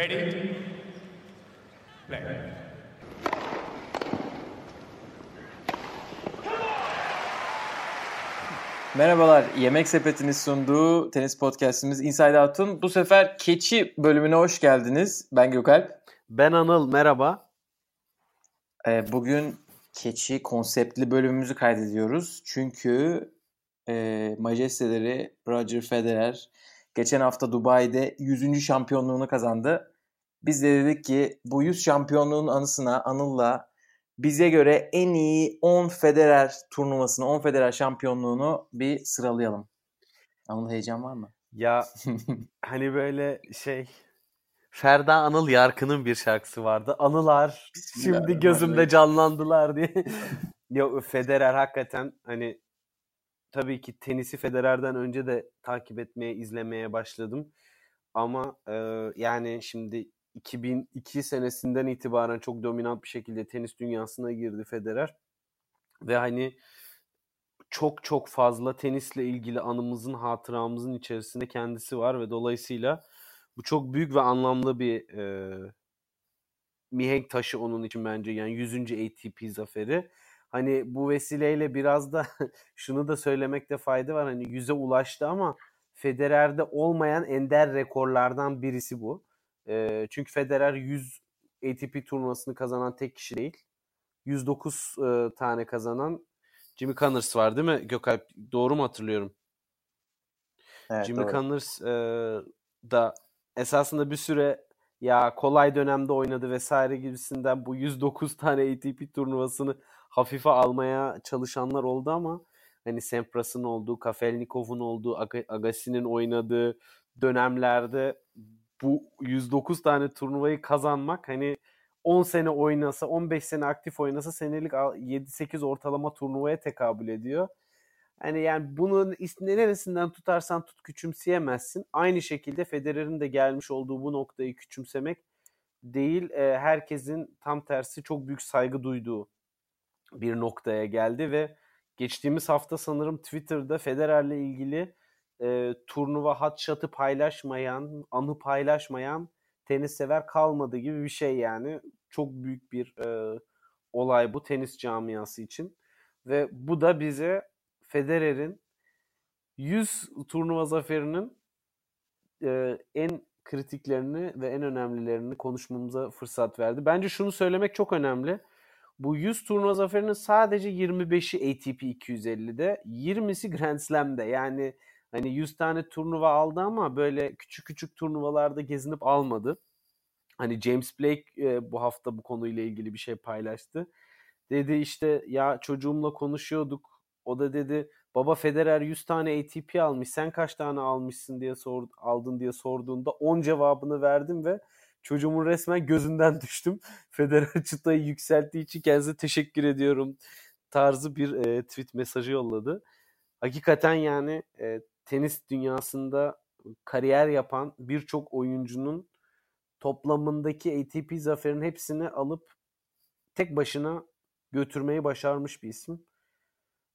Ready? Play. Merhabalar, Yemek Sepeti'nin sunduğu tenis podcastimiz Inside Out'un bu sefer keçi bölümüne hoş geldiniz. Ben Gökalp. Ben Anıl, merhaba. Ee, bugün keçi konseptli bölümümüzü kaydediyoruz. Çünkü e, majesteleri Roger Federer geçen hafta Dubai'de 100. şampiyonluğunu kazandı. Biz de dedik ki bu 100 şampiyonluğun anısına Anıl'la bize göre en iyi 10 Federer turnuvasını, 10 Federer şampiyonluğunu bir sıralayalım. Anıl heyecan var mı? Ya hani böyle şey Ferda Anıl Yarkın'ın bir şarkısı vardı. Anılar şimdi gözümde canlandılar diye. ya Federer hakikaten hani tabii ki tenisi Federer'den önce de takip etmeye, izlemeye başladım. Ama e, yani şimdi 2002 senesinden itibaren çok dominant bir şekilde tenis dünyasına girdi Federer. Ve hani çok çok fazla tenisle ilgili anımızın, hatıramızın içerisinde kendisi var ve dolayısıyla bu çok büyük ve anlamlı bir e, mihenk taşı onun için bence yani 100. ATP zaferi. Hani bu vesileyle biraz da şunu da söylemekte fayda var. Hani 100'e ulaştı ama Federer'de olmayan ender rekorlardan birisi bu. E, çünkü Federer 100 ATP turnuvasını kazanan tek kişi değil. 109 e, tane kazanan Jimmy Connors var değil mi Gökalp? Doğru mu hatırlıyorum? Evet, Jimmy doğru. Connors e, da esasında bir süre ya kolay dönemde oynadı vesaire gibisinden bu 109 tane ATP turnuvasını hafife almaya çalışanlar oldu ama hani Sempras'ın olduğu, Kafelnikov'un olduğu, Agassi'nin oynadığı dönemlerde bu 109 tane turnuvayı kazanmak hani 10 sene oynasa, 15 sene aktif oynasa senelik 7-8 ortalama turnuvaya tekabül ediyor. Hani yani bunun neresinden tutarsan tut küçümseyemezsin. Aynı şekilde Federer'in de gelmiş olduğu bu noktayı küçümsemek değil, e, herkesin tam tersi çok büyük saygı duyduğu bir noktaya geldi ve geçtiğimiz hafta sanırım Twitter'da Federer'le ilgili e, turnuva hat şatı paylaşmayan, anı paylaşmayan tenis sever kalmadı gibi bir şey yani. Çok büyük bir e, olay bu tenis camiası için. Ve bu da bize Federer'in 100 turnuva zaferinin e, en kritiklerini ve en önemlilerini konuşmamıza fırsat verdi. Bence şunu söylemek çok önemli. Bu 100 turnuva zaferinin sadece 25'i ATP 250'de, 20'si Grand Slam'de. Yani Hani 100 tane turnuva aldı ama böyle küçük küçük turnuvalarda gezinip almadı. Hani James Blake e, bu hafta bu konuyla ilgili bir şey paylaştı. Dedi işte ya çocuğumla konuşuyorduk. O da dedi baba Federer 100 tane ATP almış. Sen kaç tane almışsın diye sor, aldın diye sorduğunda 10 cevabını verdim ve çocuğumun resmen gözünden düştüm. Federer çıtayı yükselttiği için kendisine teşekkür ediyorum tarzı bir e, tweet mesajı yolladı. Hakikaten yani e, tenis dünyasında kariyer yapan birçok oyuncunun toplamındaki ATP zaferin hepsini alıp tek başına götürmeyi başarmış bir isim.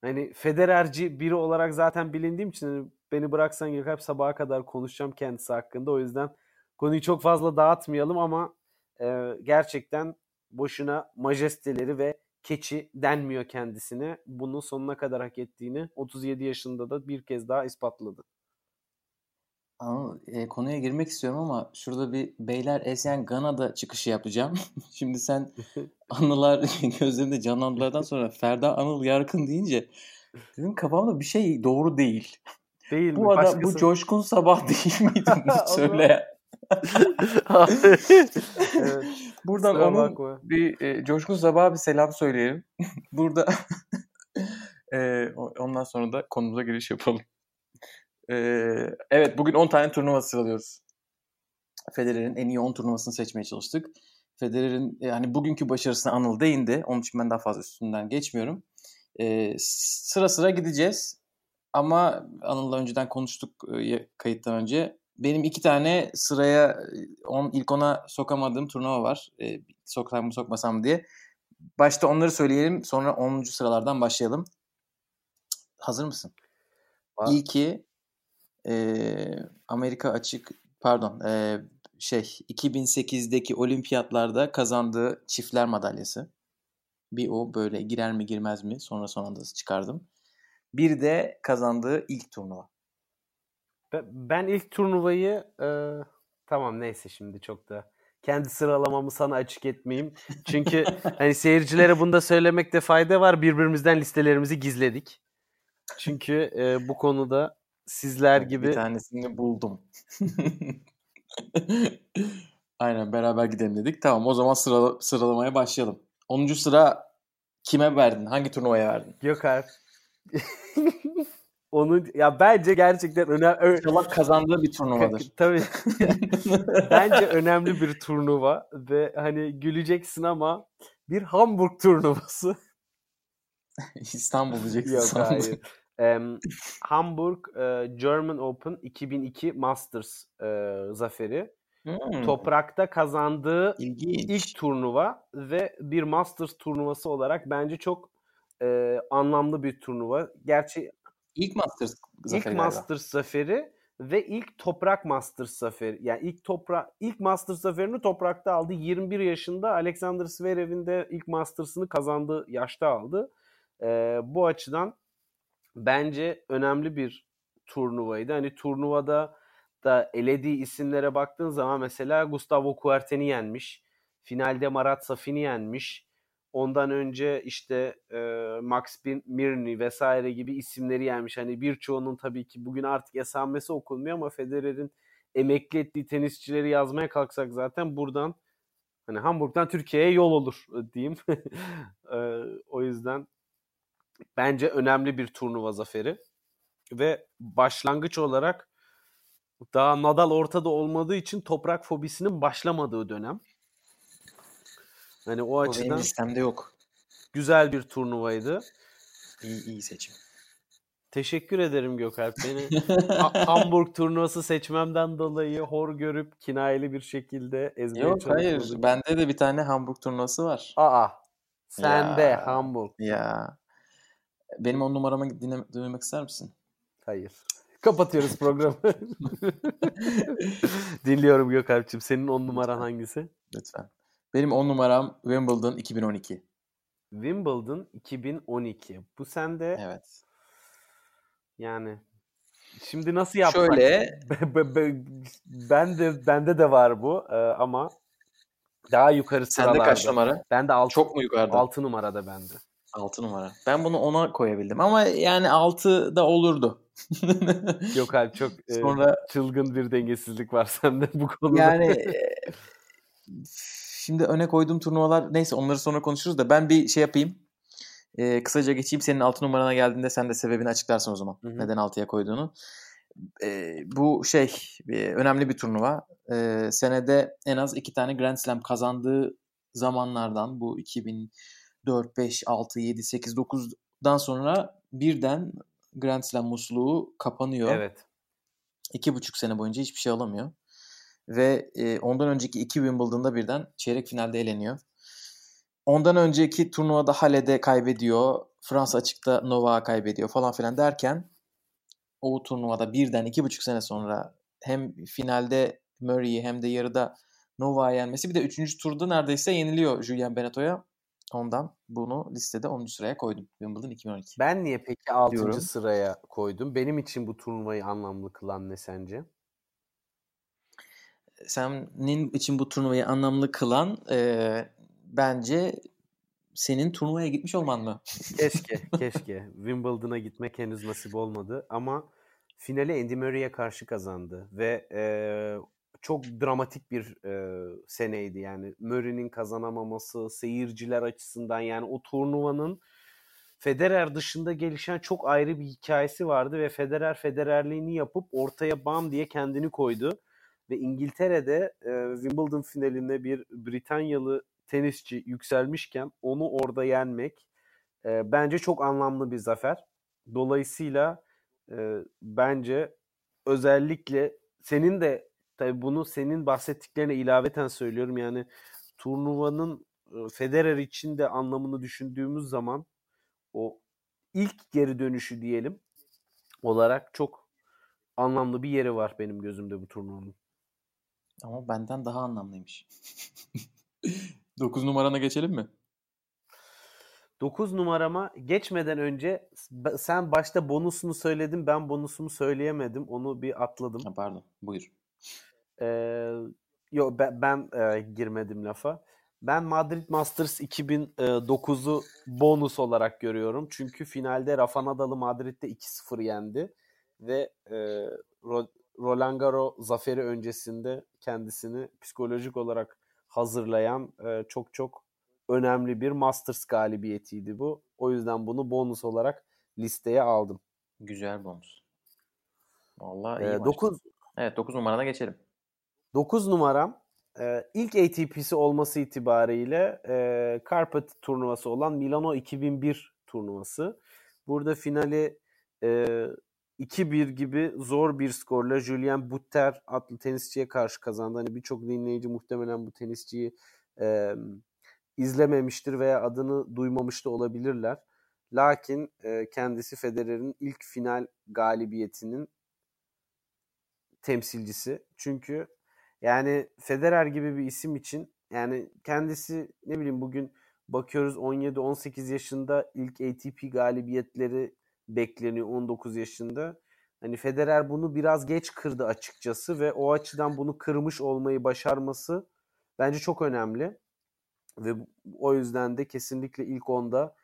Hani Federerci biri olarak zaten bilindiğim için hani beni bıraksan Gökalp sabaha kadar konuşacağım kendisi hakkında. O yüzden konuyu çok fazla dağıtmayalım ama e, gerçekten boşuna majesteleri ve keçi denmiyor kendisine. Bunu sonuna kadar hak ettiğini 37 yaşında da bir kez daha ispatladı. Anıl, e, konuya girmek istiyorum ama şurada bir Beyler Esyen Gana'da çıkışı yapacağım. Şimdi sen anılar gözlerinde canlandılardan sonra Ferda Anıl Yarkın deyince dedim kafamda bir şey doğru değil. Değil bu mi? adam Başkası... bu Coşkun Sabah değil miydi bunu söyleyen? evet. Buradan Sıra onun bakma. bir e, Coşkun Sabah'a bir selam söyleyelim. Burada e, ondan sonra da konumuza giriş yapalım. E, evet bugün 10 tane turnuva sıralıyoruz. Federer'in en iyi 10 turnuvasını seçmeye çalıştık. Federer'in yani bugünkü başarısına Anıl değindi. Onun için ben daha fazla üstünden geçmiyorum. E, sıra sıra gideceğiz. Ama Anıl'la önceden konuştuk e, kayıttan önce benim iki tane sıraya on, ilk ona sokamadığım turnuva var. E, soksam mı sokmasam diye. Başta onları söyleyelim sonra 10. sıralardan başlayalım. Hazır mısın? Var. İlki e, Amerika açık pardon e, şey 2008'deki olimpiyatlarda kazandığı çiftler madalyası. Bir o böyle girer mi girmez mi sonra son anda çıkardım. Bir de kazandığı ilk turnuva. Ben ilk turnuvayı e, tamam neyse şimdi çok da kendi sıralamamı sana açık etmeyeyim. Çünkü hani seyircilere bunu da söylemekte fayda var. Birbirimizden listelerimizi gizledik. Çünkü e, bu konuda sizler gibi bir tanesini buldum. Aynen beraber gidelim dedik. Tamam o zaman sıra, sıralamaya başlayalım. 10. sıra kime verdin? Hangi turnuvaya verdin? Gökalp. Onun ya bence gerçekten önemli. İnşallah kazandığı bir turnuvadır. Tabii. bence önemli bir turnuva ve hani güleceksin ama bir Hamburg turnuvası. İstanbul diyeceksin Yok sandım. hayır. Um, Hamburg uh, German Open 2002 Masters uh, zaferi. Hmm, Toprakta kazandığı ilginç. ilk turnuva ve bir Masters turnuvası olarak bence çok e, anlamlı bir turnuva. Gerçi İlk Masters zaferi ilk. Masters zaferi ve ilk toprak Masters zaferi. Yani ilk toprak ilk Masters zaferini toprakta aldı. 21 yaşında Alexander Zverev'in de ilk Masters'ını kazandığı yaşta aldı. E, bu açıdan bence önemli bir turnuvaydı. Hani turnuvada da elediği isimlere baktığın zaman mesela Gustavo Kuerten'i yenmiş. Finalde Marat Safin'i yenmiş. Ondan önce işte e, Max Mirny vesaire gibi isimleri yenmiş. Hani birçoğunun tabii ki bugün artık esamesi okunmuyor ama Federer'in emekli ettiği tenisçileri yazmaya kalksak zaten buradan hani Hamburg'dan Türkiye'ye yol olur diyeyim. e, o yüzden bence önemli bir turnuva zaferi. Ve başlangıç olarak daha Nadal ortada olmadığı için toprak fobisinin başlamadığı dönem. Hani o O benim açıdan listemde yok. güzel bir turnuvaydı. İyi, iyi seçim. Teşekkür ederim Gökalp. Beni Ha- Hamburg turnuvası seçmemden dolayı hor görüp kinayeli bir şekilde ezmeye Yok hayır. Bende de bir tane Hamburg turnuvası var. Aa, sen de Ya. Hamburg. Ya. Benim on numaramı dinle- dinlemek ister misin? Hayır. Kapatıyoruz programı. Dinliyorum Gökalp'cim. Senin on numaran hangisi? Lütfen. Benim on numaram Wimbledon 2012. Wimbledon 2012. Bu sende Evet. yani şimdi nasıl yapsak? Şöyle Be- be- be- ben de bende de var bu e, ama daha yukarı sende sıralarda. kaç numara? Ben de 6 Çok mu yukarıda? 6 numarada bende. 6 numara. Ben bunu 10'a koyabildim ama yani 6 da olurdu. Yok abi çok e, Sonra çılgın bir dengesizlik var sende bu konuda. yani e, şimdi öne koyduğum turnuvalar neyse onları sonra konuşuruz da ben bir şey yapayım. E, kısaca geçeyim. Senin 6 numarana geldiğinde sen de sebebini açıklarsın o zaman. Hı hı. Neden 6'ya koyduğunu. E, bu şey e, önemli bir turnuva. E, senede en az iki tane Grand Slam kazandığı zamanlardan bu 2004, 5, 6, 7, 8, 9'dan sonra birden Grand Slam musluğu kapanıyor. evet. İki buçuk sene boyunca hiçbir şey alamıyor. Ve e, ondan önceki iki Wimbledon'da birden çeyrek finalde eleniyor. Ondan önceki turnuvada Halle'de kaybediyor. Fransa açıkta Novak'a kaybediyor falan filan derken o turnuvada birden iki buçuk sene sonra hem finalde Murray'i hem de yarıda Novak'a yenmesi bir de üçüncü turda neredeyse yeniliyor Julian Beneto'ya. Ondan bunu listede 10. sıraya koydum. Wimbledon 2012. Ben niye peki 6. Diyorum. sıraya koydum? Benim için bu turnuvayı anlamlı kılan ne sence? Senin için bu turnuvayı anlamlı kılan e, bence senin turnuvaya gitmiş olman mı? Keşke, keşke. Wimbledon'a gitmek henüz nasip olmadı ama finale Andy Murray'e karşı kazandı ve e, çok dramatik bir e, seneydi yani Murray'nin kazanamaması seyirciler açısından yani o turnuvanın Federer dışında gelişen çok ayrı bir hikayesi vardı ve Federer Federerliğini yapıp ortaya bam diye kendini koydu ve İngiltere'de e, Wimbledon finaline bir Britanyalı tenisçi yükselmişken onu orada yenmek e, bence çok anlamlı bir zafer. Dolayısıyla e, bence özellikle senin de tabii bunu senin bahsettiklerine ilaveten söylüyorum yani turnuvanın e, Federer için de anlamını düşündüğümüz zaman o ilk geri dönüşü diyelim olarak çok anlamlı bir yeri var benim gözümde bu turnuvanın. Ama benden daha anlamlıymış. 9 numarana geçelim mi? 9 numarama geçmeden önce sen başta bonusunu söyledin ben bonusumu söyleyemedim. Onu bir atladım. Ha, pardon buyur. Ee, yok ben, ben e, girmedim lafa. Ben Madrid Masters 2009'u bonus olarak görüyorum. Çünkü finalde Rafa Nadal'ı Madrid'de 2-0 yendi. Ve e, Roland Garros zaferi öncesinde kendisini psikolojik olarak hazırlayan e, çok çok önemli bir Masters galibiyetiydi bu. O yüzden bunu bonus olarak listeye aldım. Güzel bonus. Vallahi iyi ee, 9 Evet 9 numarana geçelim. 9 numaram e, ilk ATP'si olması itibariyle e, Carpet turnuvası olan Milano 2001 turnuvası. Burada finali e, 2-1 gibi zor bir skorla Julien Butter adlı tenisçiye karşı kazandı. Hani birçok dinleyici muhtemelen bu tenisçiyi e, izlememiştir veya adını duymamış da olabilirler. Lakin e, kendisi Federer'in ilk final galibiyetinin temsilcisi. Çünkü yani Federer gibi bir isim için yani kendisi ne bileyim bugün bakıyoruz 17-18 yaşında ilk ATP galibiyetleri bekleniyor 19 yaşında. Hani Federer bunu biraz geç kırdı açıkçası ve o açıdan bunu kırmış olmayı başarması bence çok önemli. Ve o yüzden de kesinlikle ilk onda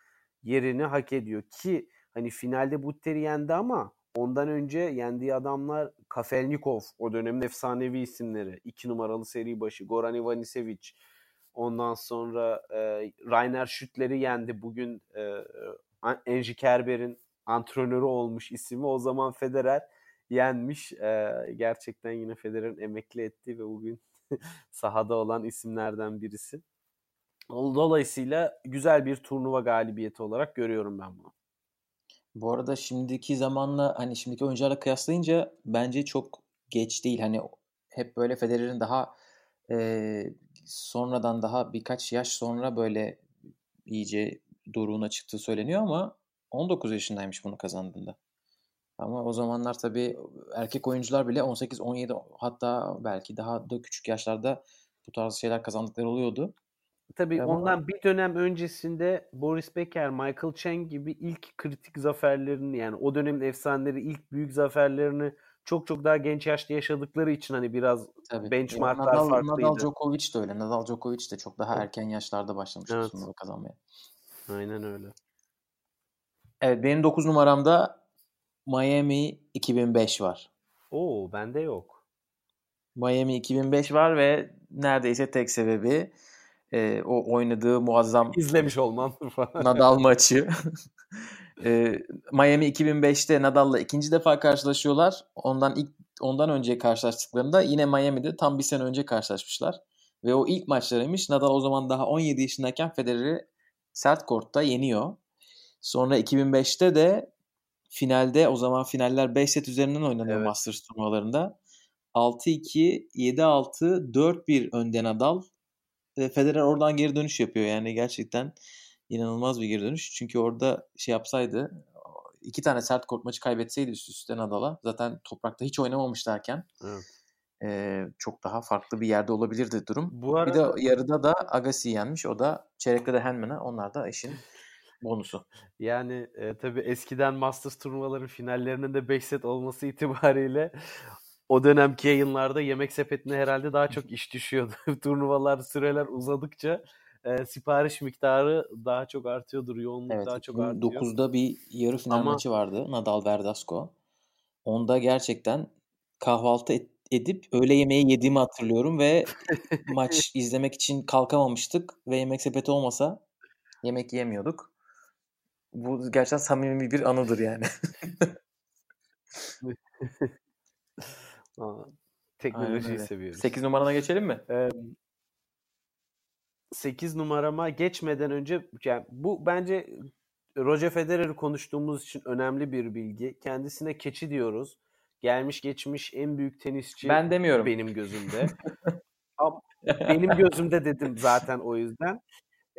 yerini hak ediyor. Ki hani finalde Butter'i yendi ama ondan önce yendiği adamlar Kafelnikov, o dönemin efsanevi isimleri. iki numaralı seri başı Goran Ivanisevic. Ondan sonra e, Rainer Schüttler'i yendi. Bugün e, Enji Kerber'in antrenörü olmuş ismi. O zaman Federer yenmiş. E, gerçekten yine Federer'in emekli ettiği ve bugün sahada olan isimlerden birisi. Dolayısıyla güzel bir turnuva galibiyeti olarak görüyorum ben bunu. Bu arada şimdiki zamanla hani şimdiki oyuncularla kıyaslayınca bence çok geç değil. Hani hep böyle Federer'in daha e, sonradan daha birkaç yaş sonra böyle iyice doruğuna çıktığı söyleniyor ama 19 yaşındaymış bunu kazandığında. Ama o zamanlar tabii erkek oyuncular bile 18, 17 hatta belki daha da küçük yaşlarda bu tarz şeyler kazandıkları oluyordu. Tabii Ama... ondan bir dönem öncesinde Boris Becker, Michael Chang gibi ilk kritik zaferlerini yani o dönemin efsaneleri ilk büyük zaferlerini çok çok daha genç yaşta yaşadıkları için hani biraz Tabii. benchmarklar Nadal, farklıydı. Nadal Djokovic de öyle. Nadal Djokovic de çok daha erken yaşlarda başlamış evet. kazanmaya. Aynen öyle. Evet benim 9 numaramda Miami 2005 var. Oo bende yok. Miami 2005 var ve neredeyse tek sebebi e, o oynadığı muazzam izlemiş olman Nadal maçı. e, Miami 2005'te Nadal'la ikinci defa karşılaşıyorlar. Ondan ilk ondan önce karşılaştıklarında yine Miami'de tam bir sene önce karşılaşmışlar. Ve o ilk maçlarıymış. Nadal o zaman daha 17 yaşındayken Federer'i sert kortta yeniyor. Sonra 2005'te de finalde o zaman finaller 5 set üzerinden oynanıyor evet. Masters turnuvalarında. 6-2, 7-6, 4-1 önde Nadal Federer oradan geri dönüş yapıyor. Yani gerçekten inanılmaz bir geri dönüş. Çünkü orada şey yapsaydı iki tane sert kort maçı kaybetseydi üst üste Nadal'a zaten toprakta hiç oynamamışlarken evet. e, çok daha farklı bir yerde olabilirdi durum. Bu arada... Bir de yarıda da Agassi yenmiş. O da çeyrekte de Henman'a. Onlar da işin bonusu. Yani e, tabii eskiden Masters turnuvaların finallerinin de 5 set olması itibariyle o dönemki yayınlarda yemek sepetine herhalde daha çok iş düşüyordu. Turnuvalar süreler uzadıkça e, sipariş miktarı daha çok artıyordur. Yoğunluk evet, daha çok artıyor. 9'da bir yarı final Ama... maçı vardı. Nadal Verdasco. Onda gerçekten kahvaltı et, edip öğle yemeği yediğimi hatırlıyorum ve maç izlemek için kalkamamıştık ve yemek sepeti olmasa yemek yemiyorduk. Bu gerçekten samimi bir anıdır yani. teknolojiyi seviyoruz. 8 numarana geçelim mi? Ee, 8 numarama geçmeden önce yani bu bence Roger Federer'i konuştuğumuz için önemli bir bilgi. Kendisine keçi diyoruz. Gelmiş geçmiş en büyük tenisçi ben demiyorum. benim gözümde. benim gözümde dedim zaten o yüzden.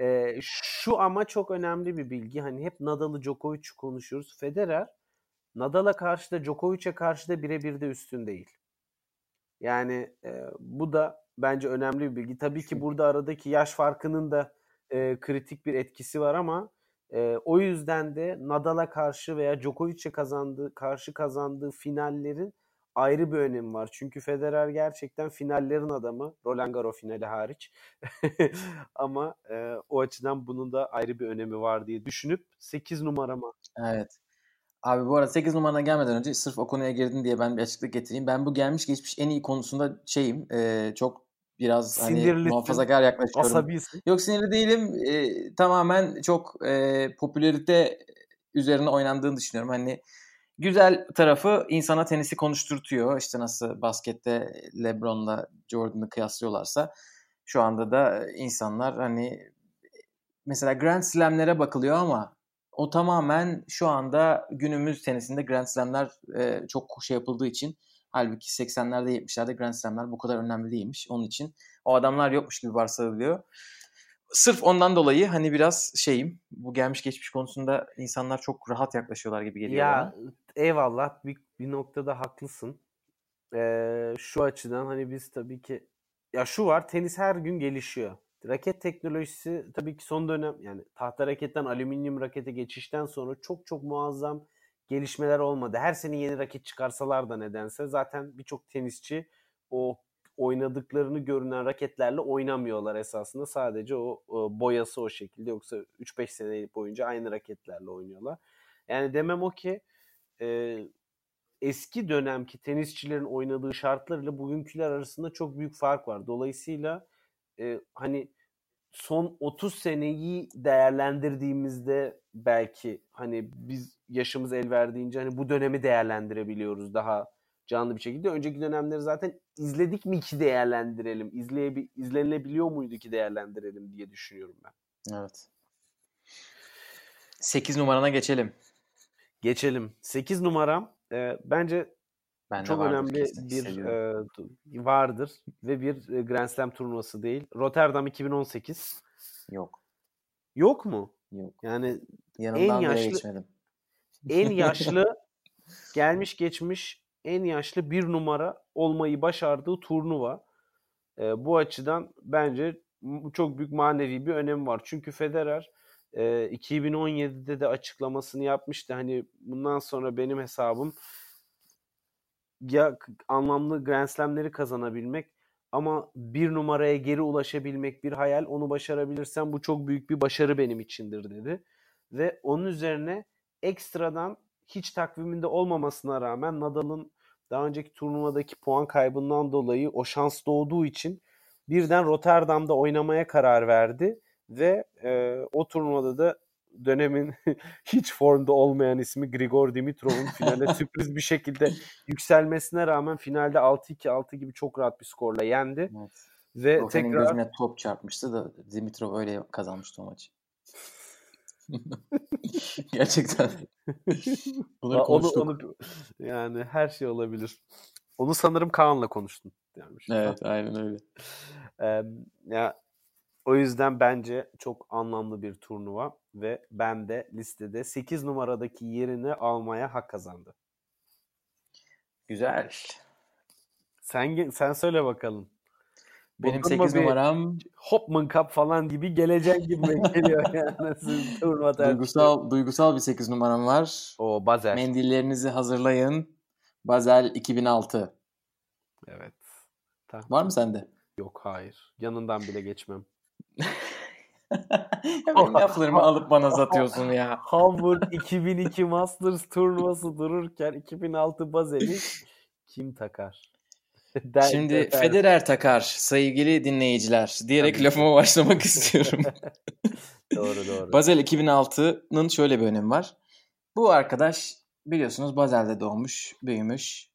Ee, şu ama çok önemli bir bilgi. Hani hep Nadal'ı Djokovic konuşuyoruz. Federer Nadal'a karşı da Djokovic'e karşı da birebir de üstün değil. Yani e, bu da bence önemli bir bilgi. Tabii ki burada aradaki yaş farkının da e, kritik bir etkisi var ama e, o yüzden de Nadal'a karşı veya Djokovic'e kazandığı karşı kazandığı finallerin ayrı bir önemi var. Çünkü Federer gerçekten finallerin adamı. Roland Garros finali hariç. Ama e, o açıdan bunun da ayrı bir önemi var diye düşünüp 8 numarama. Evet. Abi bu arada 8 numarana gelmeden önce sırf o konuya girdin diye ben bir açıklık getireyim. Ben bu gelmiş geçmiş en iyi konusunda şeyim. E, çok biraz hani muhafazakar yaklaşıyorum. Asabisin. Yok sinirli değilim. E, tamamen çok e, popülerite üzerine oynandığını düşünüyorum. Hani güzel tarafı insana tenisi konuşturtuyor. İşte nasıl baskette LeBron'la Jordan'ı kıyaslıyorlarsa şu anda da insanlar hani mesela Grand Slam'lere bakılıyor ama o tamamen şu anda günümüz tenisinde Grand Slam'ler e, çok şey yapıldığı için halbuki 80'lerde 70'lerde Grand Slam'ler bu kadar önemli değilmiş. Onun için o adamlar yokmuş gibi varsayılıyor. Sırf ondan dolayı hani biraz şeyim bu gelmiş geçmiş konusunda insanlar çok rahat yaklaşıyorlar gibi geliyor ya, bana. Eyvallah bir, bir noktada haklısın. Ee, şu açıdan hani biz tabii ki ya şu var tenis her gün gelişiyor. Raket teknolojisi tabii ki son dönem yani tahta raketten alüminyum rakete geçişten sonra çok çok muazzam gelişmeler olmadı. Her sene yeni raket çıkarsalar da nedense zaten birçok tenisçi o oynadıklarını görünen raketlerle oynamıyorlar esasında. Sadece o, o boyası o şekilde yoksa 3-5 sene boyunca aynı raketlerle oynuyorlar. Yani demem o ki e, eski dönemki tenisçilerin oynadığı şartlar ile bugünküler arasında çok büyük fark var. Dolayısıyla e, hani son 30 seneyi değerlendirdiğimizde belki hani biz yaşımız el verdiğince hani bu dönemi değerlendirebiliyoruz daha canlı bir şekilde. Önceki dönemleri zaten izledik mi ki değerlendirelim? İzleyebi izlenilebiliyor muydu ki değerlendirelim diye düşünüyorum ben. Evet. 8 numarana geçelim. Geçelim. 8 numaram e, bence ben çok önemli bir e, vardır ve bir e, Grand Slam turnuvası değil. Rotterdam 2018. Yok. Yok mu? Yok. Yani Yanından en yaşlı geçmedim. en yaşlı gelmiş geçmiş en yaşlı bir numara olmayı başardığı turnuva. E, bu açıdan bence çok büyük manevi bir önemi var. Çünkü Federer e, 2017'de de açıklamasını yapmıştı. Hani bundan sonra benim hesabım ya anlamlı Grand Slam'leri kazanabilmek ama bir numaraya geri ulaşabilmek bir hayal. Onu başarabilirsem bu çok büyük bir başarı benim içindir dedi. Ve onun üzerine ekstradan hiç takviminde olmamasına rağmen Nadal'ın daha önceki turnuvadaki puan kaybından dolayı o şans doğduğu için birden Rotterdam'da oynamaya karar verdi ve e, o turnuvada da dönemin hiç formda olmayan ismi Grigor Dimitrov'un finale sürpriz bir şekilde yükselmesine rağmen finalde 6-2 6 gibi çok rahat bir skorla yendi. Evet. Ve Rofen'in tekrar gözüne top çarpmıştı da Dimitrov öyle kazanmıştı o maçı. Gerçekten. Bunu konuştuk. Onu, onu, yani her şey olabilir. Onu sanırım Kaan'la konuştun. Yani evet, aynen öyle. Ee, ya o yüzden bence çok anlamlı bir turnuva ve ben de listede 8 numaradaki yerini almaya hak kazandı. Güzel. Sen sen söyle bakalım. Benim 8 numaram Hopman Cup falan gibi gelecek gibi geliyor yani. duygusal duygusal bir 8 numaram var. O Bazel. Mendillerinizi hazırlayın. Bazel 2006. Evet. Tamam. Var mı sende? Yok hayır. Yanından bile geçmem. Benim laflarımı alıp bana satıyorsun ya. Hamburg 2002 Masters turnuvası dururken 2006 Bazel'i kim takar? Der, Şimdi der. Federer takar sevgili dinleyiciler diyerek Tabii. lafıma başlamak istiyorum. doğru doğru. Basel 2006'nın şöyle bir önemi var. Bu arkadaş biliyorsunuz Basel'de doğmuş, büyümüş.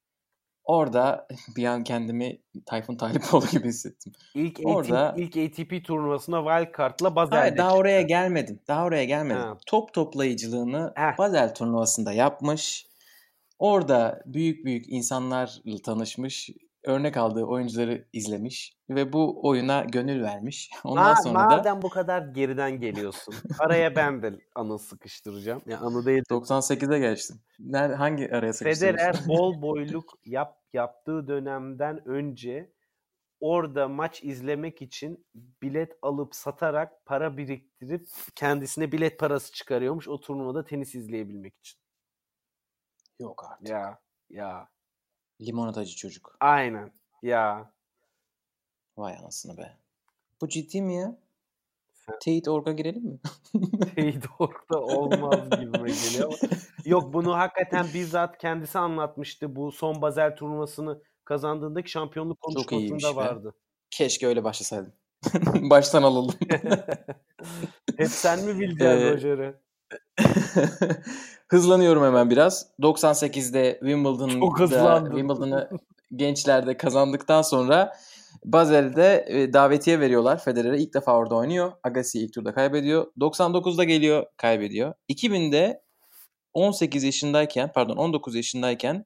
Orada bir an kendimi Tayfun Taylipoğlu gibi hissettim. İlk Orada ATP, ilk ATP turnuvasına wildcard'la Basel'de Hayır, daha oraya gelmedim. Daha oraya gelmedim. Ha. Top toplayıcılığını Heh. Basel turnuvasında yapmış. Orada büyük büyük insanlarla tanışmış örnek aldığı oyuncuları izlemiş ve bu oyuna gönül vermiş. Ondan Ma- sonra madem da... bu kadar geriden geliyorsun. Araya ben de anı sıkıştıracağım. Ya yani anı değil. 98'e geçtim. Nerede hangi araya sıkıştırmışsın? Federer bol boyluk yap yaptığı dönemden önce orada maç izlemek için bilet alıp satarak para biriktirip kendisine bilet parası çıkarıyormuş o turnuvada tenis izleyebilmek için. Yok artık. Ya ya Limonatacı çocuk. aynen ya. Vay anasını be. Bu ciddi mi ya? Teyit Org'a girelim mi? Teydor'da olmaz gibime geliyor. Yok bunu hakikaten bizzat kendisi anlatmıştı. Bu son Basel turnuvasını kazandığındaki şampiyonluk konuşmasında be. vardı. Keşke öyle başlasaydım. Baştan alalım. Hep sen mi bileceksin Ee, Roger'ı? Hızlanıyorum hemen biraz. 98'de Çok Wimbledon'da. Wimbledon'ı gençlerde kazandıktan sonra Basel'de e, davetiye veriyorlar. Federer'e ilk defa orada oynuyor. Agassi ilk turda kaybediyor. 99'da geliyor, kaybediyor. 2000'de 18 yaşındayken, pardon 19 yaşındayken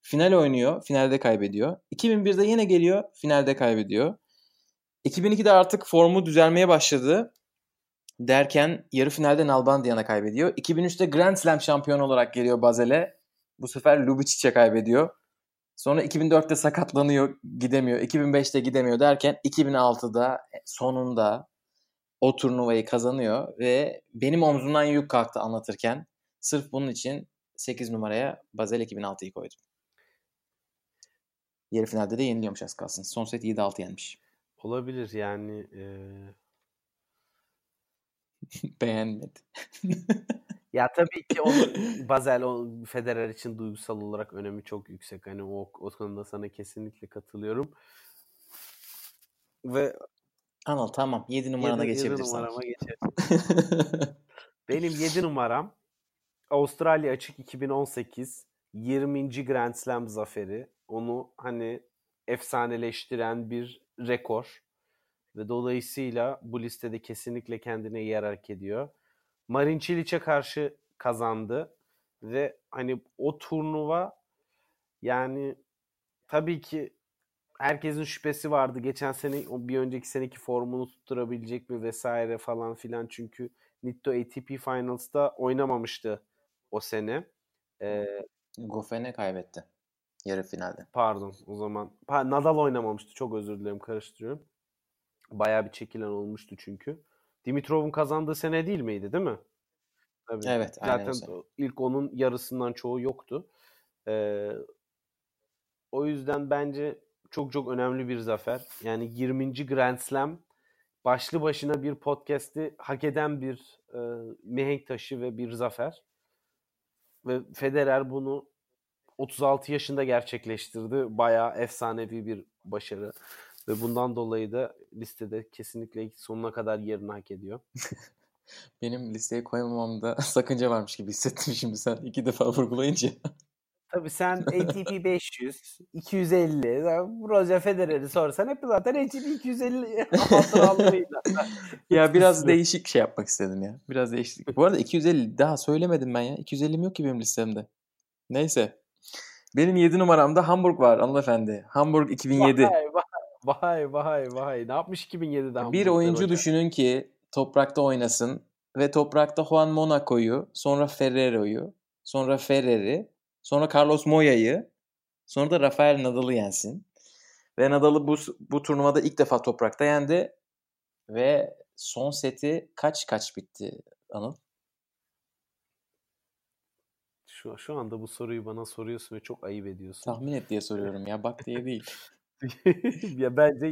final oynuyor, finalde kaybediyor. 2001'de yine geliyor, finalde kaybediyor. 2002'de artık formu düzelmeye başladı derken yarı finalde Nalbandian'a kaybediyor. 2003'te Grand Slam şampiyonu olarak geliyor Basel'e. Bu sefer Lubicic'e kaybediyor. Sonra 2004'te sakatlanıyor, gidemiyor. 2005'te gidemiyor derken 2006'da sonunda o turnuvayı kazanıyor ve benim omzumdan yük kalktı anlatırken. Sırf bunun için 8 numaraya Basel 2006'yı koydum. Yarı finalde de yeniliyormuş az kalsın. Son set 7-6 yenmiş. Olabilir yani. eee, Beğenmedi. Ya tabii ki onu Basel o Federer için duygusal olarak önemi çok yüksek. Hani o, o konuda sana kesinlikle katılıyorum. Ve Anıl tamam 7 numarana geçebilirsin. numarama geçelim. Benim 7 numaram Avustralya Açık 2018 20. Grand Slam zaferi. Onu hani efsaneleştiren bir rekor ve dolayısıyla bu listede kesinlikle kendine yer hak ediyor. Marin Cilic'e karşı kazandı ve hani o turnuva yani tabii ki herkesin şüphesi vardı. Geçen sene bir önceki seneki formunu tutturabilecek mi vesaire falan filan çünkü Nitto ATP Finals'ta oynamamıştı o sene. Ee, Goffen'e kaybetti yarı finalde. pardon o zaman. Pa- Nadal oynamamıştı. Çok özür dilerim karıştırıyorum. Bayağı bir çekilen olmuştu çünkü. Dimitrov'un kazandığı sene değil miydi değil mi? Tabii. Evet, aynen Zaten sene. ilk onun yarısından çoğu yoktu. Ee, o yüzden bence çok çok önemli bir zafer. Yani 20. Grand Slam başlı başına bir podcast'i hak eden bir e, mihenk taşı ve bir zafer. Ve Federer bunu 36 yaşında gerçekleştirdi. Bayağı efsanevi bir başarı. Ve bundan dolayı da listede kesinlikle sonuna kadar yerini hak ediyor. Benim listeye koymamamda sakınca varmış gibi hissettim şimdi sen iki defa vurgulayınca. Tabii sen ATP 500, 250, Roger Federer'i sorsan hep zaten ATP 250 hatıralarıyla. ya biraz Kısmet. değişik şey yapmak istedim ya. Biraz değişik. Bu arada 250 daha söylemedim ben ya. 250'm yok ki benim listemde. Neyse. Benim 7 numaramda Hamburg var hanımefendi. Hamburg 2007. Vay vay vay vay vay. Ne yapmış 2007'de Bir Hamburg'da oyuncu Roger? düşünün ki toprakta oynasın ve toprakta Juan Monaco'yu, sonra Ferrero'yu, sonra Ferrer'i, sonra Carlos Moya'yı, sonra da Rafael Nadal'ı yensin. Ve Nadal'ı bu, bu turnuvada ilk defa toprakta yendi ve son seti kaç kaç bitti Anıl? Şu, şu anda bu soruyu bana soruyorsun ve çok ayıp ediyorsun. Tahmin et diye soruyorum ya bak diye değil. ya bence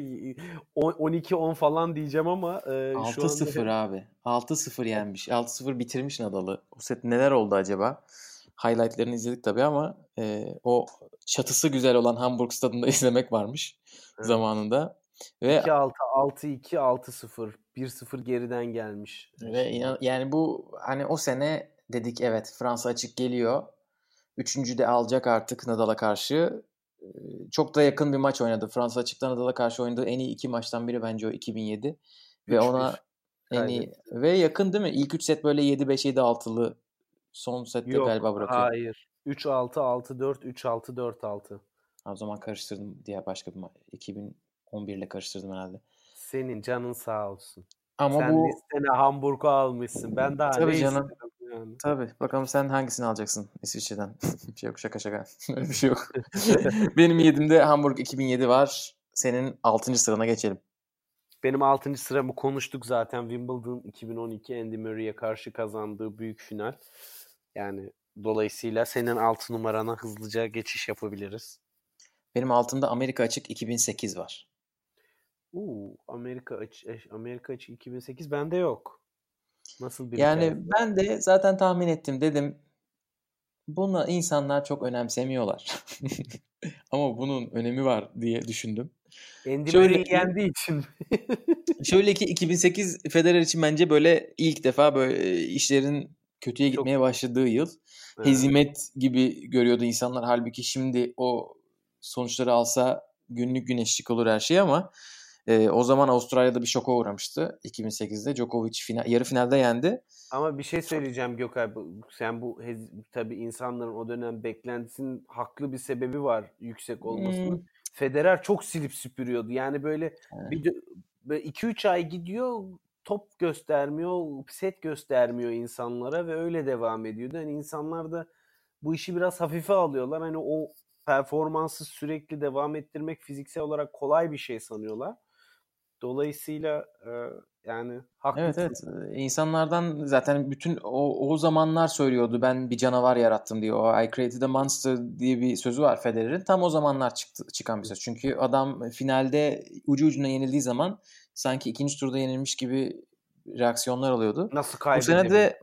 12-10 falan diyeceğim ama e, şu anda 6-0 abi. 6-0 yenmiş. 6-0 bitirmiş Nadal'ı. O set neler oldu acaba? Highlight'lerini izledik tabii ama e, o çatısı güzel olan Hamburg stadında izlemek varmış Evet. zamanında. Ve 2-6, 6-2, 6-0. 1-0 geriden gelmiş. ve inan, yani bu hani o sene dedik evet Fransa açık geliyor. Üçüncü de alacak artık Nadal'a karşı. Çok da yakın bir maç oynadı. Fransa açıkta Nadal'a karşı oynadığı en iyi iki maçtan biri bence o 2007. Ve 3-1 ona en iyi ve yakın değil mi? İlk 3 set böyle 7-5 7-6'lı son sette Yok, galiba bırakıyor. hayır. 3-6, 6-4, 3-6, 4-6. Ha, O zaman karıştırdım diye başka bir ma- 2011 ile karıştırdım herhalde. Senin canın sağ olsun. Ama Sen bu listene Hamburg'u almışsın. Ben daha Tabii ne canım. istedim yani. Tabii. Bakalım sen hangisini alacaksın İsviçre'den? bir şey yok şaka şaka. Öyle bir şey yok. Benim yedimde Hamburg 2007 var. Senin 6. sırana geçelim. Benim 6. sıramı konuştuk zaten. Wimbledon 2012 Andy Murray'e karşı kazandığı büyük final. Yani dolayısıyla senin 6 numarana hızlıca geçiş yapabiliriz. Benim altımda Amerika Açık 2008 var. Uuu Amerika Açık Amerika Açık 2008 bende yok. Nasıl bir Yani hikaye? ben de zaten tahmin ettim dedim. Bunu insanlar çok önemsemiyorlar. Ama bunun önemi var diye düşündüm. Andy Şöyle yendiği için. Şöyle ki 2008 Federer için bence böyle ilk defa böyle işlerin kötüye Çok- gitmeye başladığı yıl. Evet. Hezimet gibi görüyordu insanlar. Halbuki şimdi o sonuçları alsa günlük güneşlik olur her şey ama e, o zaman Avustralya'da bir şoka uğramıştı 2008'de. Djokovic final, yarı finalde yendi. Ama bir şey söyleyeceğim Gökay. Sen bu tabii insanların o dönem beklentisinin haklı bir sebebi var yüksek olmasının. Hmm. Federer çok silip süpürüyordu. Yani bir böyle 2-3 ay gidiyor top göstermiyor, set göstermiyor insanlara ve öyle devam ediyordu. Hani insanlar da bu işi biraz hafife alıyorlar. Hani o performansı sürekli devam ettirmek fiziksel olarak kolay bir şey sanıyorlar. Dolayısıyla e, yani Evet haklısın. evet. Ee, İnsanlardan zaten bütün o, o zamanlar söylüyordu ben bir canavar yarattım diye. O I created a monster diye bir sözü var Federer'in. Tam o zamanlar çıktı, çıkan bir söz. Çünkü adam finalde ucu ucuna yenildiği zaman sanki ikinci turda yenilmiş gibi reaksiyonlar alıyordu. Nasıl Bu sene de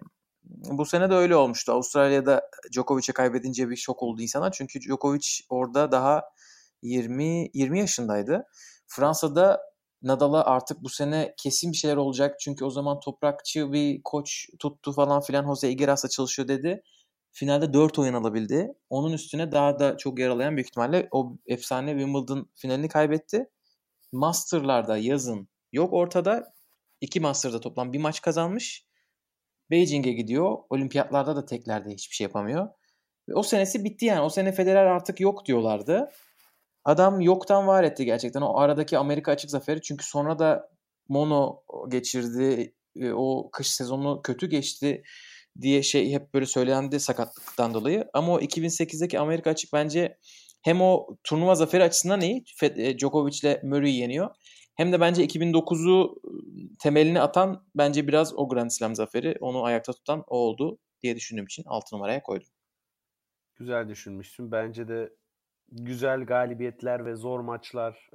bu sene de öyle olmuştu. Avustralya'da Djokovic'e kaybedince bir şok oldu insanlar. Çünkü Djokovic orada daha 20 20 yaşındaydı. Fransa'da Nadal'a artık bu sene kesin bir şeyler olacak. Çünkü o zaman toprakçı bir koç tuttu falan filan. Jose Igeras'la çalışıyor dedi. Finalde 4 oyun alabildi. Onun üstüne daha da çok yaralayan büyük ihtimalle o efsane Wimbledon finalini kaybetti. Master'larda yazın yok ortada. İki Master'da toplam bir maç kazanmış. Beijing'e gidiyor. Olimpiyatlarda da teklerde hiçbir şey yapamıyor. Ve o senesi bitti yani. O sene Federer artık yok diyorlardı. Adam yoktan var etti gerçekten. O aradaki Amerika açık zaferi. Çünkü sonra da mono geçirdi. E, O kış sezonu kötü geçti diye şey hep böyle söylendi sakatlıktan dolayı. Ama o 2008'deki Amerika açık bence hem o turnuva zaferi açısından iyi. E, Djokovic'le Murray'i yeniyor. Hem de bence 2009'u temelini atan bence biraz o Grand Slam zaferi. Onu ayakta tutan o oldu diye düşündüğüm için 6 numaraya koydum. Güzel düşünmüşsün. Bence de güzel galibiyetler ve zor maçlar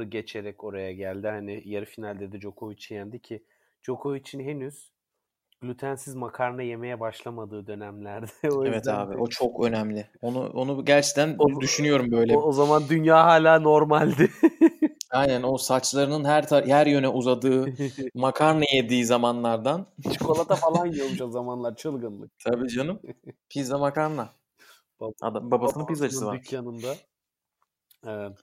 e, geçerek oraya geldi. Hani yarı finalde de Djokovic'i yendi ki Djokovic'in henüz glutensiz makarna yemeye başlamadığı dönemlerde. o Evet abi de- o çok önemli. Onu onu gerçekten O- düşünüyorum böyle. o, o zaman dünya hala normaldi. Aynen o saçlarının her tar- her yöne uzadığı, makarna yediği zamanlardan. Çikolata falan yiyormuş o zamanlar çılgınlık. Tabii canım. Pizza makarna. Bab- Adam, babasının pizzacısı var. dükkanında. Evet.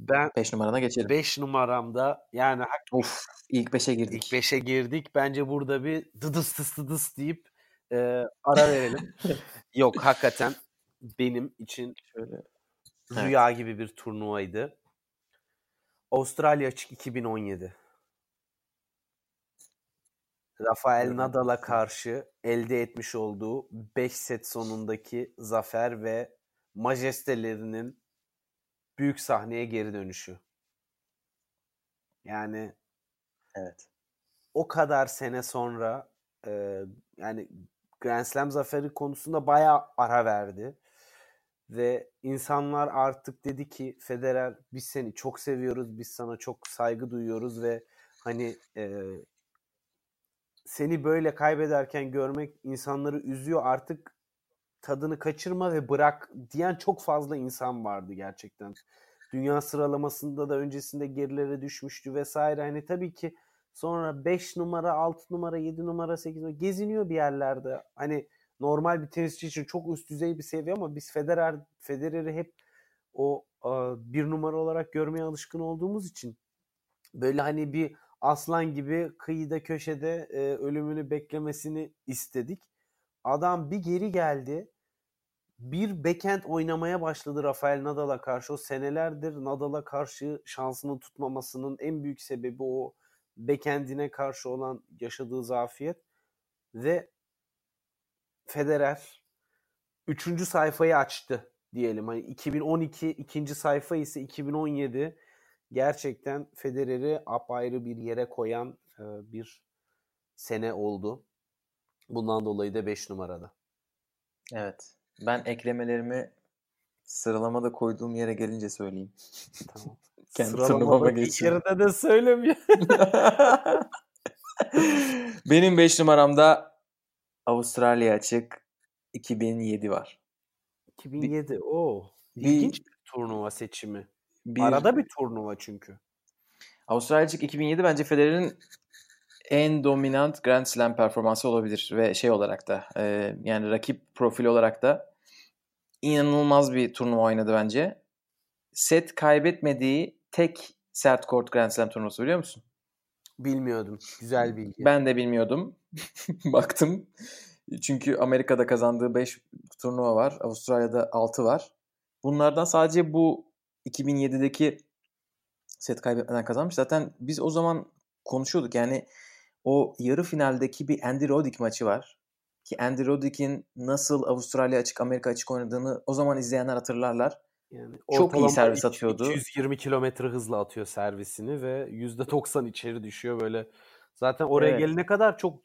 Ben 5 numarana geçelim. 5 numaramda yani Of ilk 5'e girdik. ilk 5'e girdik. Bence burada bir dıdıs tıs dıdıs deyip e, ara verelim. Yok hakikaten benim için Şöyle. rüya gibi bir turnuvaydı. Avustralya Açık 2017. Rafael Nadal'a karşı elde etmiş olduğu 5 set sonundaki zafer ve majestelerinin büyük sahneye geri dönüşü. Yani Evet. o kadar sene sonra e, yani Grand Slam zaferi konusunda bayağı ara verdi. Ve insanlar artık dedi ki Federer biz seni çok seviyoruz, biz sana çok saygı duyuyoruz ve hani e, seni böyle kaybederken görmek insanları üzüyor artık tadını kaçırma ve bırak diyen çok fazla insan vardı gerçekten. Dünya sıralamasında da öncesinde gerilere düşmüştü vesaire. Hani tabii ki sonra 5 numara, 6 numara, 7 numara, 8 numara geziniyor bir yerlerde. Hani normal bir tenisçi için çok üst düzey bir seviye ama biz Federer Federer'i hep o bir numara olarak görmeye alışkın olduğumuz için böyle hani bir aslan gibi kıyıda köşede e, ölümünü beklemesini istedik. Adam bir geri geldi. Bir backhand oynamaya başladı Rafael Nadal'a karşı. O senelerdir Nadal'a karşı şansını tutmamasının en büyük sebebi o backhand'ine karşı olan yaşadığı zafiyet. Ve Federer üçüncü sayfayı açtı diyelim. Hani 2012 ikinci sayfa ise 2017 gerçekten Federer'i apayrı bir yere koyan e, bir sene oldu. Bundan dolayı da 5 numarada. Evet. Ben eklemelerimi sıralamada koyduğum yere gelince söyleyeyim. Tamam. Kendi Sıralamada yarıda da söylemiyor. Benim 5 numaramda Avustralya açık 2007 var. 2007. Oo. bir- İlginç bir turnuva seçimi. Bir, Arada bir turnuva çünkü. Avustralya açık 2007 bence Federer'in en dominant Grand Slam performansı olabilir ve şey olarak da e, yani rakip profil olarak da inanılmaz bir turnuva oynadı bence. Set kaybetmediği tek sert court Grand Slam turnuvası biliyor musun? Bilmiyordum. Güzel bilgi. Ben de bilmiyordum. Baktım. Çünkü Amerika'da kazandığı 5 turnuva var. Avustralya'da 6 var. Bunlardan sadece bu 2007'deki set kaybetmeden kazanmış. Zaten biz o zaman konuşuyorduk. Yani o yarı finaldeki bir Andy Roddick maçı var. Ki Andy Roddick'in nasıl Avustralya açık Amerika açık oynadığını o zaman izleyenler hatırlarlar. Yani Çok iyi servis atıyordu. 220 kilometre hızla atıyor servisini ve %90 içeri düşüyor böyle. Zaten oraya Evet. gelene kadar çok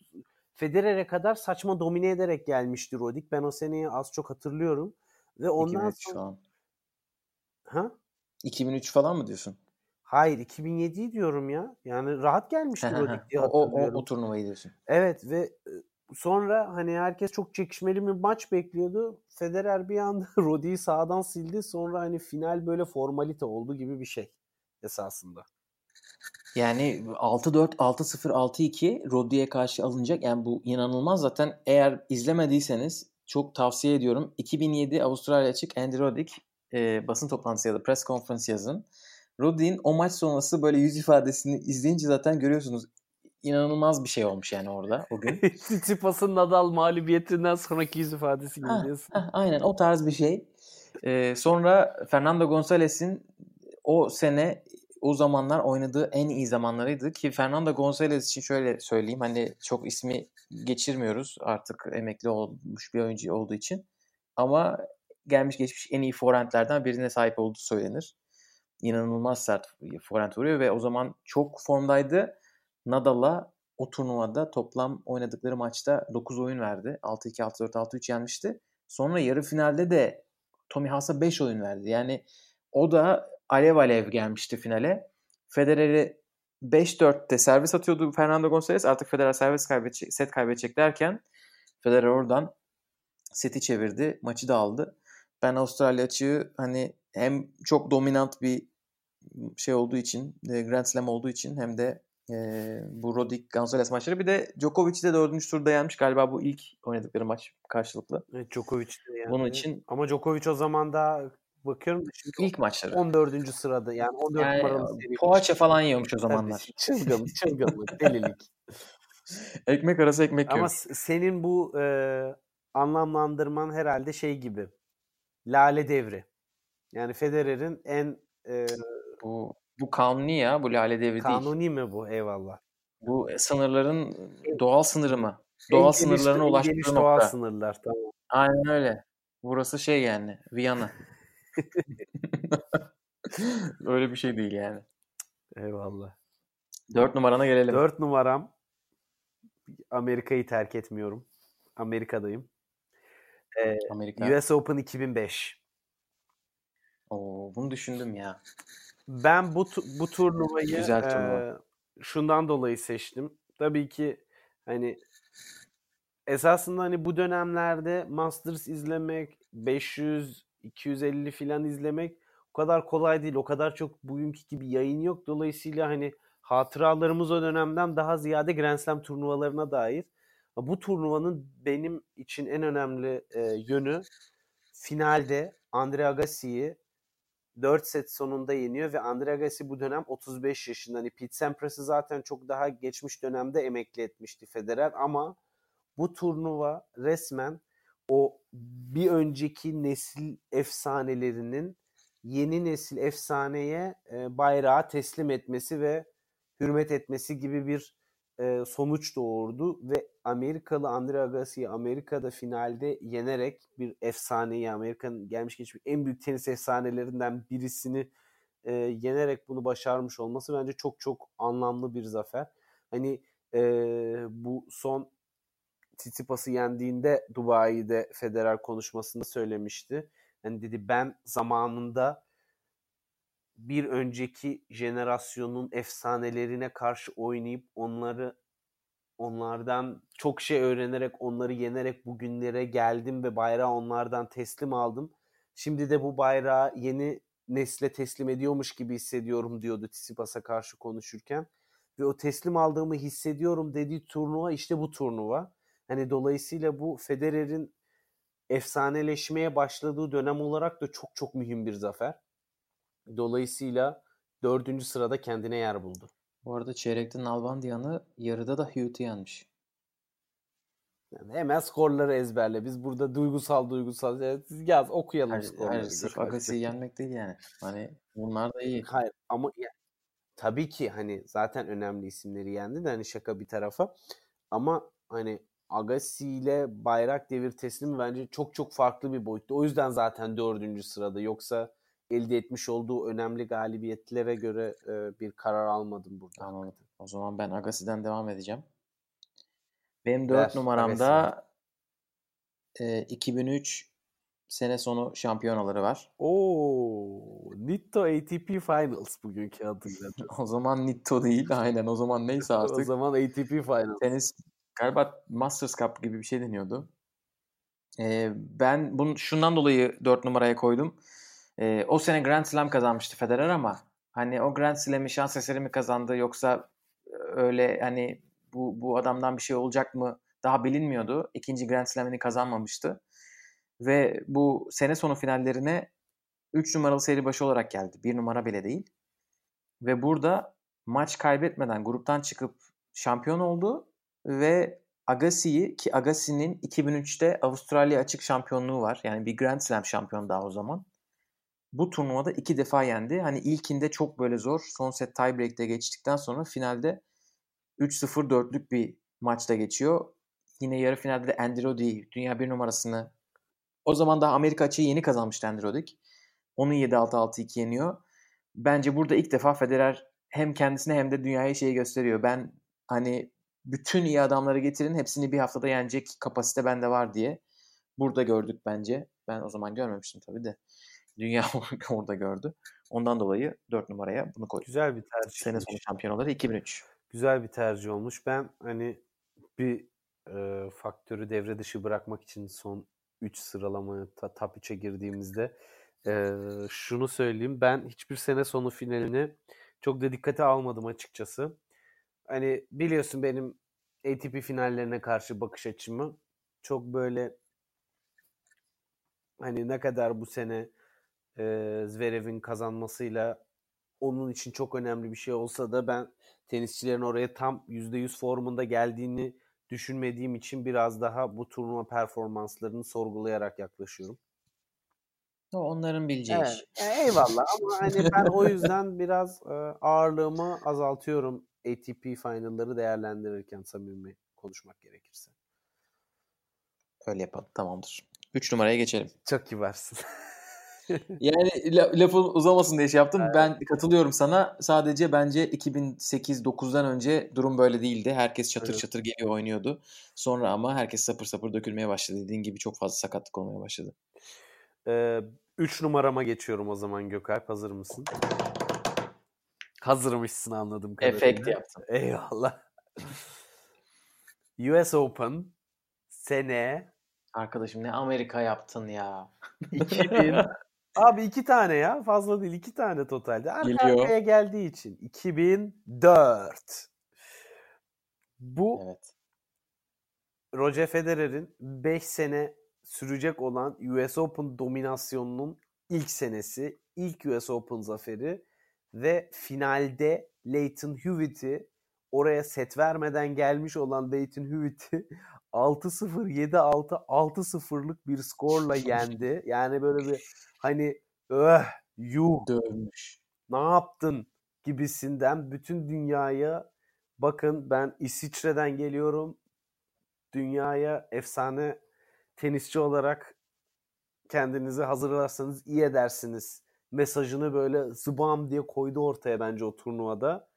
Federer'e kadar saçma domine ederek gelmişti Roddick. Ben o seneyi az çok hatırlıyorum. Ve ondan 2003 sonra... Ha? 2003 falan mı diyorsun? Hayır 2007'yi diyorum ya. Yani rahat gelmişti Roddick diye o, o, o, o turnuvayı diyorsun. Evet ve e, sonra hani herkes çok çekişmeli bir maç bekliyordu. Federer bir anda Roddi'yi sağdan sildi. Sonra hani final böyle formalite oldu gibi bir şey esasında. Yani 6-4, 6-0, 6-2 Roddi'ye karşı alınacak. Yani bu inanılmaz. Zaten eğer izlemediyseniz çok tavsiye ediyorum. 2007 Avustralya açık Andy Roddick e, basın toplantısı ya da press conference yazın. Roddick'in o maç sonrası böyle yüz ifadesini izleyince zaten görüyorsunuz. İnanılmaz bir şey olmuş yani orada o gün. Tsitsipas'ın Nadal mağlubiyetinden sonraki yüz ifadesi gibi diyorsun. aynen o tarz bir şey. Ee, sonra Fernando Gonzalez'in o sene o zamanlar oynadığı en iyi zamanlarıydı ki Fernando Gonzalez için şöyle söyleyeyim hani çok ismi geçirmiyoruz artık emekli olmuş bir oyuncu olduğu için ama gelmiş geçmiş en iyi forehandlerden birine sahip olduğu söylenir. İnanılmaz sert forehand vuruyor ve o zaman çok formdaydı. Nadal'a o turnuvada toplam oynadıkları maçta 9 oyun verdi. 6-2, 6-4, 6-3 yenmişti. Sonra yarı finalde de Tommy Haas'a 5 oyun verdi. Yani o da alev alev gelmişti finale. Federer'i 5-4'te servis atıyordu Fernando Gonzalez. Artık Federer servis kaybedecek, set kaybedecek derken Federer oradan seti çevirdi. Maçı da aldı. Ben Avustralya açığı hani hem çok dominant bir şey olduğu için, e, Grand Slam olduğu için hem de e, bu Roddick Gonzalez maçları. Bir de Djokovic de dördüncü turda yenmiş. Galiba bu ilk oynadıkları maç karşılıklı. Evet, Djokovic de yani. Bunun için Ama Djokovic o zaman da bakıyorum da şimdi ilk maçları. 14. sırada yani 14 Yani numaralı poğaça falan yiyormuş o zamanlar. Çılgın, çılgınlık, delilik. Ekmek arası ekmek Ama s- senin bu e, anlamlandırman herhalde şey gibi. Lale devri. Yani Federer'in en e, Bu bu kanuni ya. Bu lale devri değil. kanuni mi bu? Eyvallah. Bu sınırların doğal sınırı mı? En Doğal geniş- sınırlarına en ulaştığı geniş nokta. doğal sınırlar tamam. Aynen öyle. Burası şey yani. Viyana. öyle bir şey değil yani. Eyvallah. Dört numarana gelelim. 4 numaram Amerika'yı terk etmiyorum. Amerika'dayım. Ee, Amerika. US Open 2005. Oo, bunu düşündüm ya. Ben bu bu turnuvayı Güzel e, turnuva. şundan dolayı seçtim. Tabii ki hani esasında hani bu dönemlerde Masters izlemek 500 250 filan izlemek o kadar kolay değil. O kadar çok bugünkü gibi yayın yok. Dolayısıyla hani hatıralarımız o dönemden daha ziyade Grand Slam turnuvalarına dair. Bu turnuvanın benim için en önemli e, yönü finalde Andre Agassi'yi 4 set sonunda yeniyor ve Andre Agassi bu dönem 35 yaşında. Hani Pete Sampras'ı zaten çok daha geçmiş dönemde emekli etmişti Federer ama bu turnuva resmen o bir önceki nesil efsanelerinin yeni nesil efsaneye e, bayrağı teslim etmesi ve hürmet etmesi gibi bir e, sonuç doğurdu ve Amerikalı Andre Agassi'yi Amerika'da finalde yenerek bir efsaneyi Amerika'nın gelmiş geçmiş en büyük tenis efsanelerinden birisini e, yenerek bunu başarmış olması bence çok çok anlamlı bir zafer. Hani e, bu son Tsitsipas'ı yendiğinde Dubai'de Federer konuşmasında söylemişti. Yani dedi ben zamanında bir önceki jenerasyonun efsanelerine karşı oynayıp onları onlardan çok şey öğrenerek onları yenerek bugünlere geldim ve bayrağı onlardan teslim aldım. Şimdi de bu bayrağı yeni nesle teslim ediyormuş gibi hissediyorum diyordu Tsitsipas'a karşı konuşurken. Ve o teslim aldığımı hissediyorum dediği turnuva işte bu turnuva. Hani dolayısıyla bu Federer'in efsaneleşmeye başladığı dönem olarak da çok çok mühim bir zafer. Dolayısıyla dördüncü sırada kendine yer buldu. Bu arada çeyrekte Nalbandian'ı yarıda da Hewitt'i yenmiş. Yani hemen skorları ezberle. Biz burada duygusal duygusal yaz okuyalım hayır, skorları. Hayır sırf Agassi'yi yenmek değil yani. Hani bunlar da iyi. Hayır ama ya, tabii ki hani zaten önemli isimleri yendi de hani şaka bir tarafa. Ama hani Agassi ile bayrak devir teslimi bence çok çok farklı bir boyutta. O yüzden zaten dördüncü sırada. Yoksa elde etmiş olduğu önemli galibiyetlere göre e, bir karar almadım burada. Anladım. O zaman ben Agassi'den devam edeceğim. Benim dört numaramda e, 2003 sene sonu şampiyonaları var. Oo, Nitto ATP Finals bugünkü adıyla. o zaman Nitto değil aynen o zaman neyse artık. o zaman ATP Finals. Tenis galiba Masters Cup gibi bir şey deniyordu. Ee, ben bunu şundan dolayı 4 numaraya koydum. Ee, o sene Grand Slam kazanmıştı Federer ama hani o Grand Slam'i şans eseri mi kazandı yoksa öyle hani bu, bu adamdan bir şey olacak mı daha bilinmiyordu. İkinci Grand Slam'ini kazanmamıştı. Ve bu sene sonu finallerine 3 numaralı seri başı olarak geldi. 1 numara bile değil. Ve burada maç kaybetmeden gruptan çıkıp şampiyon oldu ve Agassi'yi ki Agassi'nin 2003'te Avustralya açık şampiyonluğu var. Yani bir Grand Slam şampiyon daha o zaman. Bu turnuvada iki defa yendi. Hani ilkinde çok böyle zor. Son set tiebreak'te geçtikten sonra finalde 3-0-4'lük bir maçta geçiyor. Yine yarı finalde de Andy dünya bir numarasını o zaman daha Amerika açığı yeni kazanmıştı Andy. Onu 7-6-6-2 yeniyor. Bence burada ilk defa Federer hem kendisine hem de dünyaya şeyi gösteriyor. Ben hani bütün iyi adamları getirin hepsini bir haftada yenecek kapasite bende var diye. Burada gördük bence. Ben o zaman görmemiştim tabii de. Dünya orada gördü. Ondan dolayı 4 numaraya bunu koydum. Güzel bir tercih. Sene sonu şampiyonaları 2003. Güzel bir tercih olmuş. Ben hani bir e, faktörü devre dışı bırakmak için son 3 sıralamaya top 3'e girdiğimizde e, şunu söyleyeyim. Ben hiçbir sene sonu finalini çok da dikkate almadım açıkçası. Hani biliyorsun benim ATP finallerine karşı bakış açımı çok böyle hani ne kadar bu sene e, Zverev'in kazanmasıyla onun için çok önemli bir şey olsa da ben tenisçilerin oraya tam %100 formunda geldiğini düşünmediğim için biraz daha bu turnuva performanslarını sorgulayarak yaklaşıyorum. Onların bileceği evet. iş. Eyvallah ama hani ben o yüzden biraz ağırlığımı azaltıyorum ATP finalları değerlendirirken samimi konuşmak gerekirse. Öyle yapalım tamamdır. 3 numaraya geçelim. Çok kibarsın. yani lafın uzamasın diye şey yaptım. Evet. Ben katılıyorum sana. Sadece bence 2008-9'dan önce durum böyle değildi. Herkes çatır evet. çatır geliyor oynuyordu. Sonra ama herkes sapır sapır dökülmeye başladı. Dediğin gibi çok fazla sakatlık olmaya başladı. 3 ee, üç numarama geçiyorum o zaman Gökalp. Hazır mısın? Hazırmışsın anladım. Efekt yaptım. Eyvallah. US Open sene Arkadaşım ne Amerika yaptın ya. 2000 Abi iki tane ya. Fazla değil. iki tane totalde. Arka Geliyor. arkaya geldiği için. 2004. Bu evet. Roger Federer'in 5 sene sürecek olan US Open dominasyonunun ilk senesi. ilk US Open zaferi ve finalde Leighton Hewitt'i oraya set vermeden gelmiş olan Leighton Hewitt'i 6-0, 7-6, 6-0'lık bir skorla yendi. Yani böyle bir hani öh yuh dövmüş. Ne yaptın gibisinden bütün dünyaya bakın ben İsviçre'den geliyorum. dünyaya efsane tenisçi olarak kendinizi hazırlarsanız iyi edersiniz mesajını böyle zıbam diye koydu ortaya bence o turnuvada.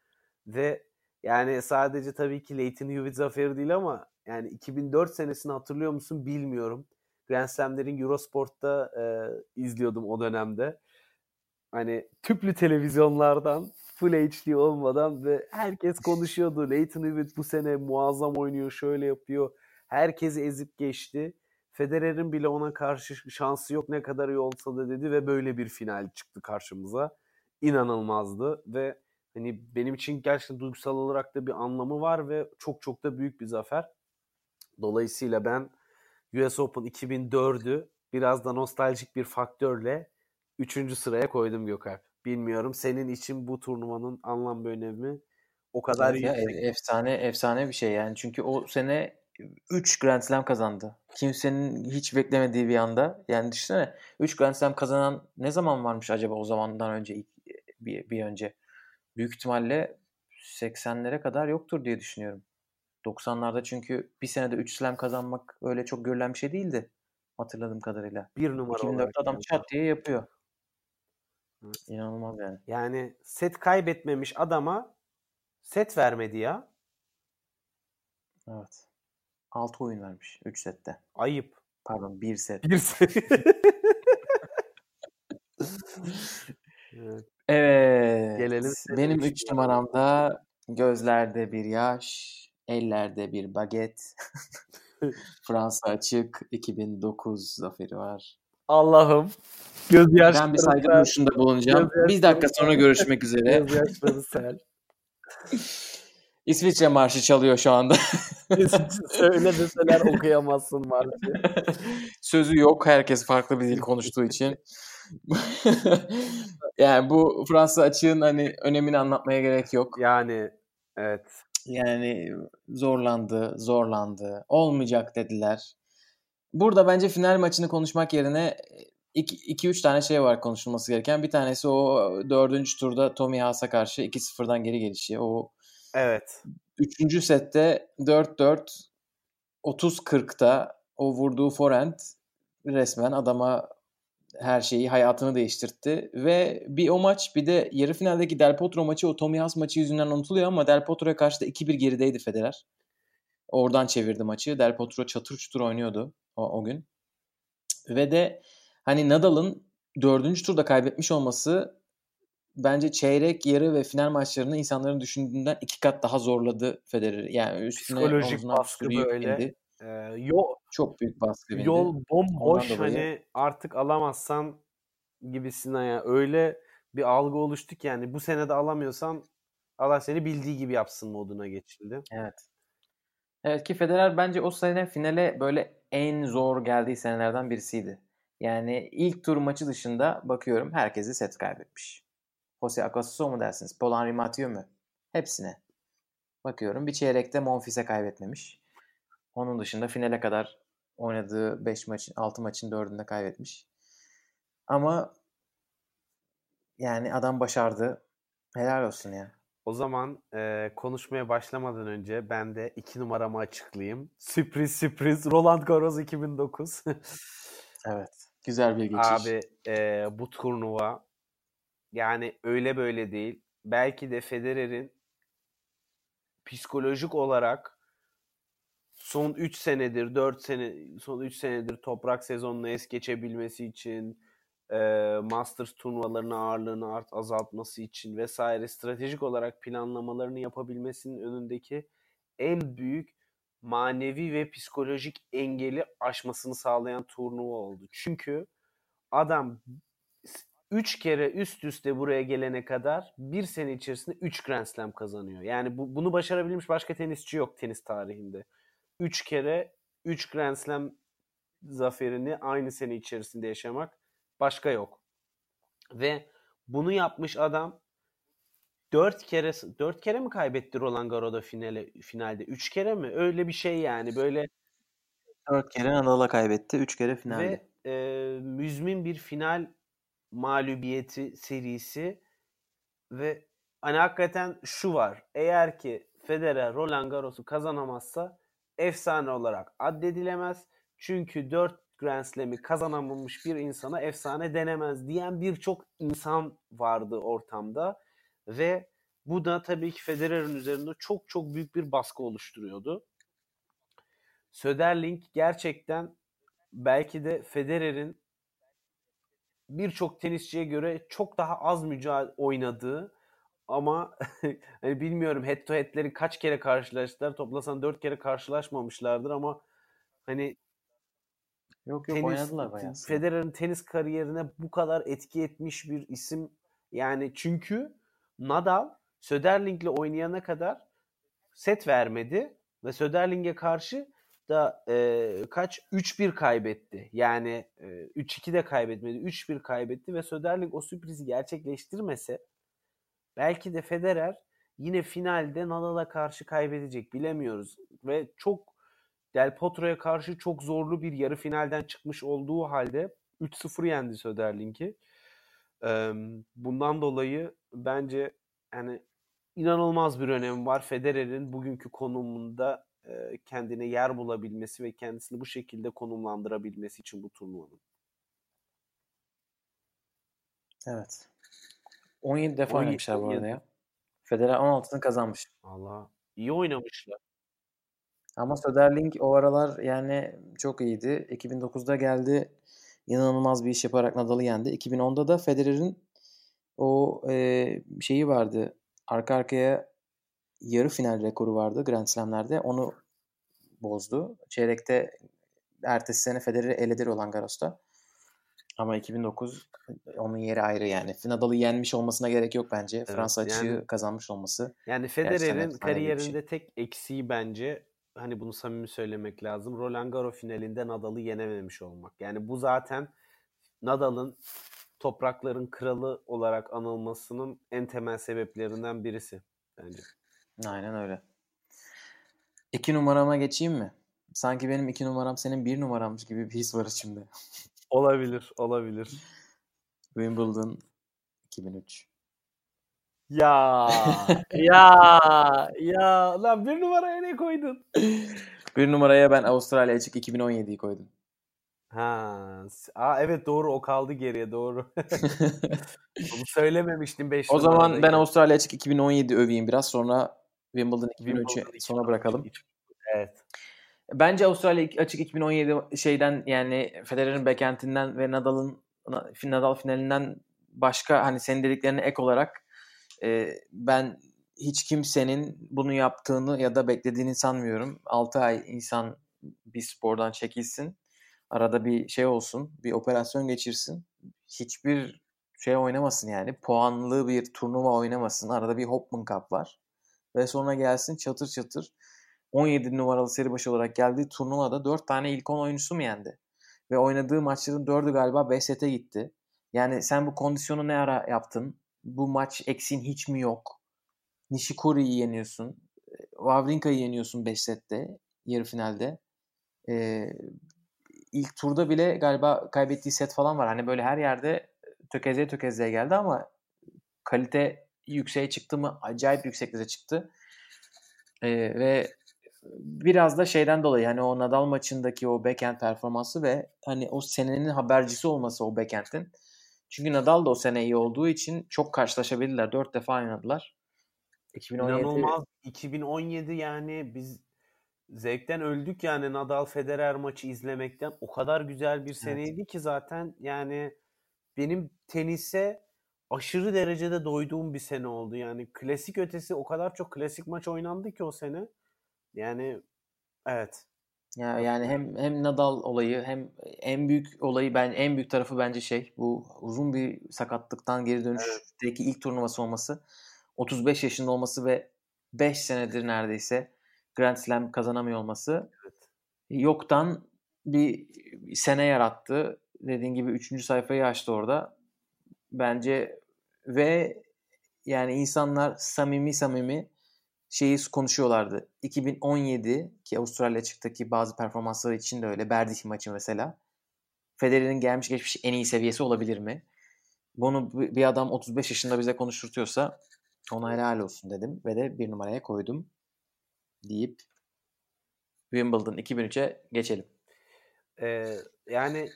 Ve yani sadece tabii ki Leighton Hewitt zaferi değil ama yani 2004 senesini hatırlıyor musun bilmiyorum. Grand Slam'lerin Eurosport'ta e, izliyordum o dönemde. Hani tüplü televizyonlardan Full HD olmadan ve herkes konuşuyordu. Leighton Hewitt bu sene muazzam oynuyor, şöyle yapıyor. Herkesi ezip geçti. Federer'in bile ona karşı şansı yok ne kadar iyi olsa da dedi ve böyle bir final çıktı karşımıza. İnanılmazdı ve hani benim için gerçekten duygusal olarak da bir anlamı var ve çok çok da büyük bir zafer. Dolayısıyla ben US Open 2004'ü biraz da nostaljik bir faktörle 3. sıraya koydum Gökalp. Bilmiyorum senin için bu turnuvanın anlam ve önemi o kadar evet ya, efsane efsane bir şey yani. Çünkü o sene 3 Grand Slam kazandı. Kimsenin hiç beklemediği bir anda. Yani düşünsene 3 Grand Slam kazanan ne zaman varmış acaba o zamandan önce bir, bir önce? Büyük ihtimalle 80'lere kadar yoktur diye düşünüyorum. 90'larda çünkü bir senede 3 slam kazanmak öyle çok görülen bir şey değildi. Hatırladığım kadarıyla. Bir numara 2004 adam çat diye yapıyor. Evet. İnanılmaz yani. Yani set kaybetmemiş adama set vermedi ya. Evet. 6 oyun vermiş 3 sette. Ayıp. Pardon 1 set. 1 set. evet. evet. Gelelim. Benim 3 numaramda gözlerde bir yaş, ellerde bir baget. Fransa açık 2009 zaferi var. Allah'ım. Göz ben bir saygı duruşunda bulunacağım. Bir dakika sonra görüşmek üzere. Gözyaşları sel. İsviçre marşı çalıyor şu anda. Söyle deseler okuyamazsın marşı. Sözü yok. Herkes farklı bir dil konuştuğu için. yani bu Fransa açığın hani önemini anlatmaya gerek yok. Yani evet. Yani zorlandı, zorlandı. Olmayacak dediler. Burada bence final maçını konuşmak yerine 2-3 tane şey var konuşulması gereken. Bir tanesi o dördüncü turda Tommy Haas'a karşı 2-0'dan geri gelişi. O Evet. Üçüncü sette 4-4 30-40'da o vurduğu forehand resmen adama her şeyi hayatını değiştirtti. Ve bir o maç bir de yarı finaldeki Del Potro maçı o Tommy Haas maçı yüzünden unutuluyor ama Del Potro'ya karşı da 2-1 gerideydi Federer. Oradan çevirdi maçı. Del Potro çatır çutur oynuyordu o, o gün. Ve de hani Nadal'ın dördüncü turda kaybetmiş olması bence çeyrek, yarı ve final maçlarını insanların düşündüğünden iki kat daha zorladı Federer'i. Yani üstüne Psikolojik baskı böyle. Ee, yol, çok büyük baskı. Yol bomboş hani artık alamazsan gibisinden ya öyle bir algı oluştu ki yani bu sene de alamıyorsan Allah seni bildiği gibi yapsın moduna geçildi. Evet. Evet ki Federer bence o sene finale böyle en zor geldiği senelerden birisiydi. Yani ilk tur maçı dışında bakıyorum herkesi set kaybetmiş. Jose Acosta mu dersiniz? Paul Henri Mathieu mu? Hepsine. Bakıyorum bir çeyrekte Monfils'e kaybetmemiş. Onun dışında finale kadar oynadığı 5 maçın 6 maçın 4'ünde kaybetmiş. Ama yani adam başardı. Helal olsun ya. O zaman e, konuşmaya başlamadan önce ben de iki numaramı açıklayayım. Sürpriz sürpriz Roland Garros 2009. evet. Güzel bir geçiş. Abi e, bu turnuva yani öyle böyle değil. Belki de Federer'in psikolojik olarak son 3 senedir, 4 sene, son 3 senedir toprak sezonunu es geçebilmesi için, e, Masters turnuvalarının ağırlığını art azaltması için vesaire stratejik olarak planlamalarını yapabilmesinin önündeki en büyük manevi ve psikolojik engeli aşmasını sağlayan turnuva oldu. Çünkü adam 3 kere üst üste buraya gelene kadar bir sene içerisinde 3 Grand Slam kazanıyor. Yani bu, bunu başarabilmiş başka tenisçi yok tenis tarihinde. 3 kere 3 Grand Slam zaferini aynı sene içerisinde yaşamak başka yok. Ve bunu yapmış adam 4 kere 4 kere mi kaybetti Roland Garros'da finale finalde? 3 kere mi? Öyle bir şey yani. Böyle 4 kere Nadal'a kaybetti, 3 kere finalde. Ve e, müzmin bir final mağlubiyeti serisi ve hani hakikaten şu var. Eğer ki Federer Roland Garros'u kazanamazsa efsane olarak addedilemez. Çünkü 4 Grand Slam'i kazanamamış bir insana efsane denemez diyen birçok insan vardı ortamda ve bu da tabii ki Federer'in üzerinde çok çok büyük bir baskı oluşturuyordu. Söderling gerçekten belki de Federer'in birçok tenisçiye göre çok daha az mücadele oynadığı ama hani bilmiyorum head to head'leri kaç kere karşılaştılar. Toplasan 4 kere karşılaşmamışlardır ama hani Yok yok tenis, oynadılar bayağı. Federer'in tenis kariyerine bu kadar etki etmiş bir isim yani çünkü Nadal Söderling'le oynayana kadar set vermedi ve Söderling'e karşı da e, kaç 3-1 kaybetti. Yani e, 3-2 de kaybetmedi. 3-1 kaybetti ve Söderling o sürprizi gerçekleştirmese belki de Federer yine finalde Nadal'a karşı kaybedecek bilemiyoruz ve çok Del Potro'ya karşı çok zorlu bir yarı finalden çıkmış olduğu halde 3-0 yendi Söderling'i. Bundan dolayı bence yani inanılmaz bir önemi var Federer'in bugünkü konumunda kendine yer bulabilmesi ve kendisini bu şekilde konumlandırabilmesi için bu turnuvanın. Evet. 17 defa 17 oynamışlar bu arada 17. ya. Federer 16'sını kazanmış. Allah iyi oynamışlar. Ama Söderling o aralar yani çok iyiydi. 2009'da geldi inanılmaz bir iş yaparak Nadal'ı yendi. 2010'da da Federer'in o e, şeyi vardı. Arka arkaya yarı final rekoru vardı Grand Slam'lerde. Onu bozdu. Çeyrekte ertesi sene Federer'i eledi Roland Garros'ta. Ama 2009 onun yeri ayrı yani. Nadal'ı yenmiş olmasına gerek yok bence. Fransa açığı yani- kazanmış olması. Yani Federer'in bir kariyerinde şey. tek eksiği bence hani bunu samimi söylemek lazım. Roland Garros finalinde Nadal'ı yenememiş olmak. Yani bu zaten Nadal'ın toprakların kralı olarak anılmasının en temel sebeplerinden birisi bence. Aynen öyle. İki numarama geçeyim mi? Sanki benim iki numaram senin bir numarammış gibi bir his var içimde. Olabilir, olabilir. Wimbledon 2003. Ya, ya, ya. Lan bir numaraya ne koydun? Bir numaraya ben Avustralya açık 2017'yi koydum. Ha, aa, evet doğru o kaldı geriye doğru. Bunu söylememiştim 5 o zaman ben Avustralya açık 2017 öveyim biraz sonra Wimbledon 2003'ü sona bırakalım. Evet. Bence Avustralya açık 2017 şeyden yani Federer'in backend'inden ve Nadal'ın Nadal finalinden başka hani senin dediklerine ek olarak e, ben hiç kimsenin bunu yaptığını ya da beklediğini sanmıyorum. 6 ay insan bir spordan çekilsin. Arada bir şey olsun, bir operasyon geçirsin. Hiçbir şey oynamasın yani. Puanlı bir turnuva oynamasın. Arada bir Hopman Cup var. Ve sonra gelsin çatır çatır 17 numaralı seri başı olarak geldiği turnuvada 4 tane ilk 10 oyuncusu mu yendi? Ve oynadığı maçların 4'ü galiba 5 sete gitti. Yani sen bu kondisyonu ne ara yaptın? Bu maç eksin hiç mi yok? Nishikori'yi yeniyorsun. Wawrinka'yı yeniyorsun 5 sette yarı finalde. Ee, ilk turda bile galiba kaybettiği set falan var. Hani böyle her yerde tökezleye tökezleye geldi ama kalite yükseğe çıktı mı? Acayip yükseklere çıktı. Ee, ve biraz da şeyden dolayı hani o Nadal maçındaki o backhand performansı ve hani o senenin habercisi olması o backhand'in. Çünkü Nadal da o sene iyi olduğu için çok karşılaşabildiler. Dört defa oynadılar. 2017 İnanılmaz. 2017 yani biz zevkten öldük yani Nadal Federer maçı izlemekten. O kadar güzel bir seneydi ki zaten yani benim tenise aşırı derecede doyduğum bir sene oldu. Yani klasik ötesi o kadar çok klasik maç oynandı ki o sene. Yani evet. Ya yani hem hem Nadal olayı hem en büyük olayı ben en büyük tarafı bence şey bu uzun bir sakatlıktan geri dönüşteki ilk turnuvası olması. 35 yaşında olması ve 5 senedir neredeyse Grand Slam kazanamıyor olması. Evet. Yoktan bir sene yarattı. Dediğin gibi 3. sayfayı açtı orada. Bence ve yani insanlar samimi samimi şeyi konuşuyorlardı. 2017 ki Avustralya açıktaki bazı performansları için de öyle. Berdich maçı mesela. Federer'in gelmiş geçmiş en iyi seviyesi olabilir mi? Bunu bir adam 35 yaşında bize konuşturtuyorsa ona helal olsun dedim ve de bir numaraya koydum deyip Wimbledon 2003'e geçelim. Ee, yani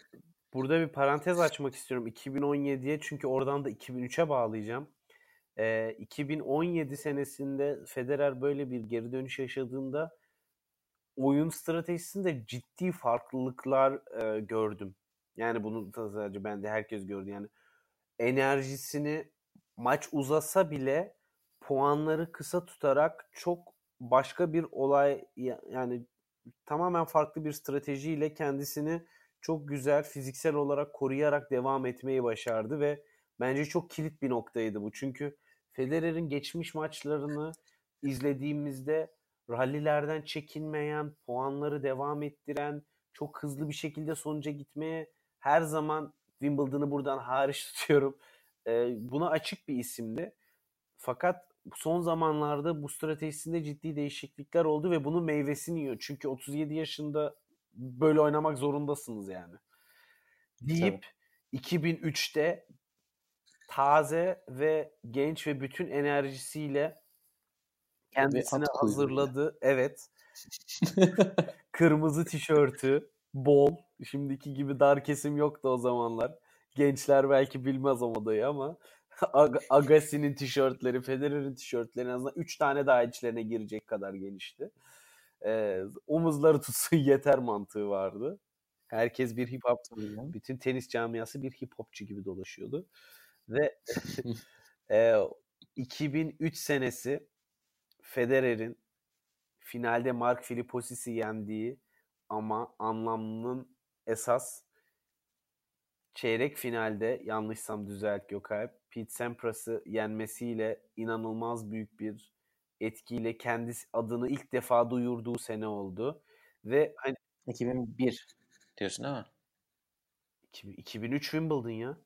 burada bir parantez açmak istiyorum 2017'ye çünkü oradan da 2003'e bağlayacağım. Ee, 2017 senesinde Federer böyle bir geri dönüş yaşadığında oyun stratejisinde ciddi farklılıklar e, gördüm. Yani bunu sadece ben de herkes gördü. Yani enerjisini maç uzasa bile puanları kısa tutarak çok başka bir olay yani tamamen farklı bir stratejiyle kendisini çok güzel fiziksel olarak koruyarak devam etmeyi başardı ve bence çok kilit bir noktaydı bu. Çünkü Federer'in geçmiş maçlarını izlediğimizde rallilerden çekinmeyen, puanları devam ettiren, çok hızlı bir şekilde sonuca gitmeye her zaman Wimbledon'ı buradan hariç tutuyorum. buna açık bir isimdi. Fakat son zamanlarda bu stratejisinde ciddi değişiklikler oldu ve bunun meyvesini yiyor. Çünkü 37 yaşında böyle oynamak zorundasınız yani. Deyip Tabii. 2003'te taze ve genç ve bütün enerjisiyle kendisini hazırladı. Yani. Evet. Kırmızı tişörtü, bol. Şimdiki gibi dar kesim yoktu o zamanlar. Gençler belki bilmez o modayı ama Ag- Agassi'nin tişörtleri, Federer'in tişörtleri en azından 3 tane daha içlerine girecek kadar genişti. Ee, omuzları tutsun yeter mantığı vardı. Herkes bir hip hop, bütün tenis camiası bir hip hopçu gibi dolaşıyordu. Ve e, 2003 senesi Federer'in finalde Mark Filiposis'i yendiği ama anlamının esas çeyrek finalde yanlışsam düzelt Gökalp Pete Sampras'ı yenmesiyle inanılmaz büyük bir etkiyle kendi adını ilk defa duyurduğu sene oldu. Ve hani 2001 diyorsun değil mi? 2003 Wimbledon ya.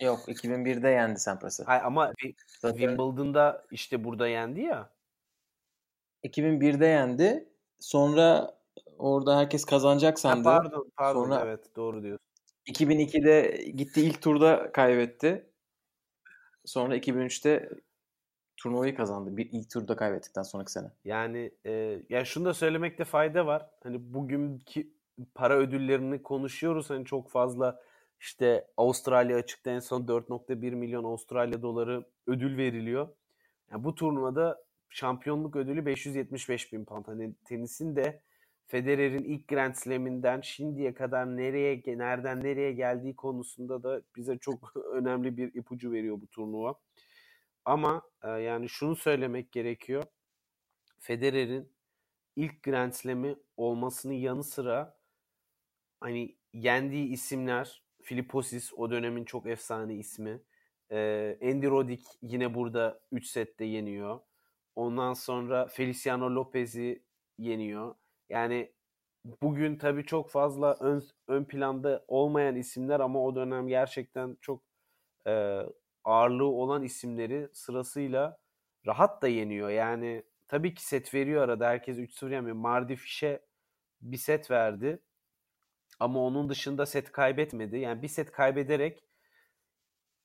Yok 2001'de yendi Sampras'ı. Hayır ama Zaten... Wimbledon'da işte burada yendi ya. 2001'de yendi. Sonra orada herkes kazanacak sandı. Ha, pardon, pardon Sonra evet doğru diyorsun. 2002'de gitti ilk turda kaybetti. Sonra 2003'te turnuvayı kazandı. Bir ilk turda kaybettikten sonraki sene. Yani e, ya şunu da söylemekte fayda var. Hani bugünkü para ödüllerini konuşuyoruz. Hani çok fazla işte Avustralya açıkta en son 4.1 milyon Avustralya doları ödül veriliyor. Yani bu turnuvada şampiyonluk ödülü 575 bin pound. Hani tenisin de Federer'in ilk Grand Slam'inden şimdiye kadar nereye nereden nereye geldiği konusunda da bize çok önemli bir ipucu veriyor bu turnuva. Ama e, yani şunu söylemek gerekiyor. Federer'in ilk Grand Slam'i olmasının yanı sıra hani yendiği isimler Filiposis o dönemin çok efsane ismi. Ee, Andy Roddick yine burada 3 sette yeniyor. Ondan sonra Feliciano Lopez'i yeniyor. Yani bugün tabii çok fazla ön, ön planda olmayan isimler ama o dönem gerçekten çok e, ağırlığı olan isimleri sırasıyla rahat da yeniyor. Yani tabii ki set veriyor arada. Herkes 3-0 yemiyor. Mardi Fiş'e bir set verdi. Ama onun dışında set kaybetmedi. Yani bir set kaybederek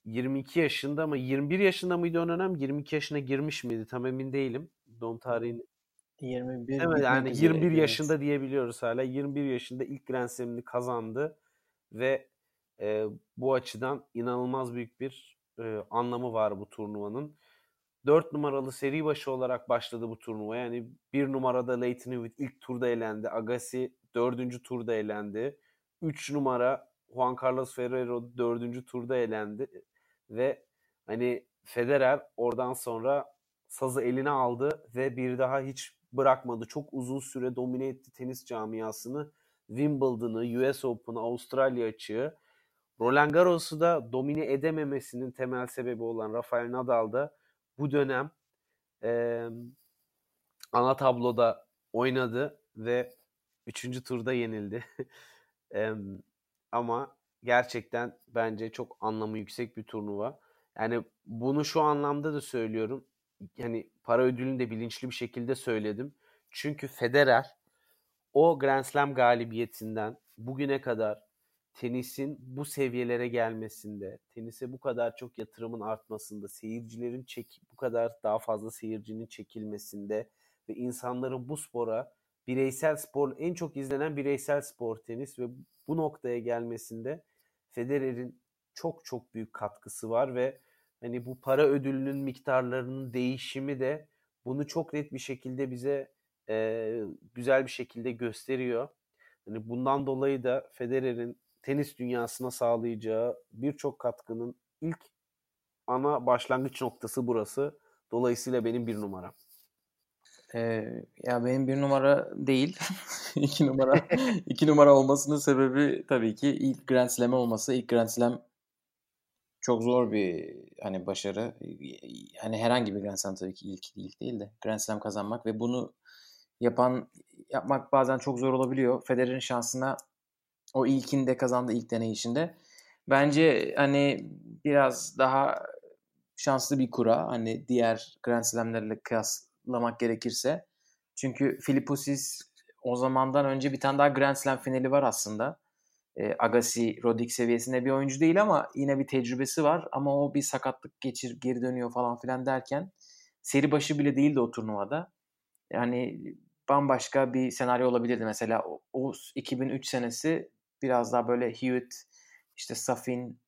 22 yaşında mı 21 yaşında mıydı o dönem? 22 yaşına girmiş miydi? Tam emin değilim. Don tarihin 21 Evet yani 21 yaşında evet. diyebiliyoruz hala. 21 yaşında ilk Grand Slam'ini kazandı ve e, bu açıdan inanılmaz büyük bir e, anlamı var bu turnuvanın. 4 numaralı seri başı olarak başladı bu turnuva. Yani bir numarada Leighton Hewitt ilk turda elendi. Agassi dördüncü turda elendi. 3 numara Juan Carlos Ferrero dördüncü turda elendi. Ve hani Federer oradan sonra sazı eline aldı ve bir daha hiç bırakmadı. Çok uzun süre domine etti tenis camiasını. Wimbledon'ı, US Open'ı, Avustralya açığı. Roland Garros'u da domine edememesinin temel sebebi olan Rafael Nadal da bu dönem e, ana tabloda oynadı ve 3. turda yenildi. e, ama gerçekten bence çok anlamı yüksek bir turnuva. Yani bunu şu anlamda da söylüyorum yani para ödülünü de bilinçli bir şekilde söyledim. Çünkü Federer o Grand Slam galibiyetinden bugüne kadar tenisin bu seviyelere gelmesinde, tenise bu kadar çok yatırımın artmasında, seyircilerin çek bu kadar daha fazla seyircinin çekilmesinde ve insanların bu spora bireysel spor en çok izlenen bireysel spor tenis ve bu noktaya gelmesinde Federer'in çok çok büyük katkısı var ve hani bu para ödülünün miktarlarının değişimi de bunu çok net bir şekilde bize e, güzel bir şekilde gösteriyor. Hani bundan dolayı da Federer'in tenis dünyasına sağlayacağı birçok katkının ilk ana başlangıç noktası burası. Dolayısıyla benim bir numaram. Ee, ya benim bir numara değil. iki numara iki numara olmasının sebebi tabii ki ilk Grand Slam olması. İlk Grand Slam çok zor bir hani başarı. Hani herhangi bir Grand Slam tabii ki ilk ilk değil de Grand Slam kazanmak ve bunu yapan yapmak bazen çok zor olabiliyor. Federer'in şansına o ilkinde kazandı ilk deneyişinde. Bence hani biraz daha şanslı bir kura. Hani diğer Grand Slam'lerle kıyaslamak gerekirse. Çünkü Filipposis o zamandan önce bir tane daha Grand Slam finali var aslında. E, Agassi, Roddick seviyesinde bir oyuncu değil ama yine bir tecrübesi var. Ama o bir sakatlık geçir, geri dönüyor falan filan derken seri başı bile değildi o turnuvada. Yani bambaşka bir senaryo olabilirdi. Mesela o, o 2003 senesi biraz daha böyle Hewitt, işte Safin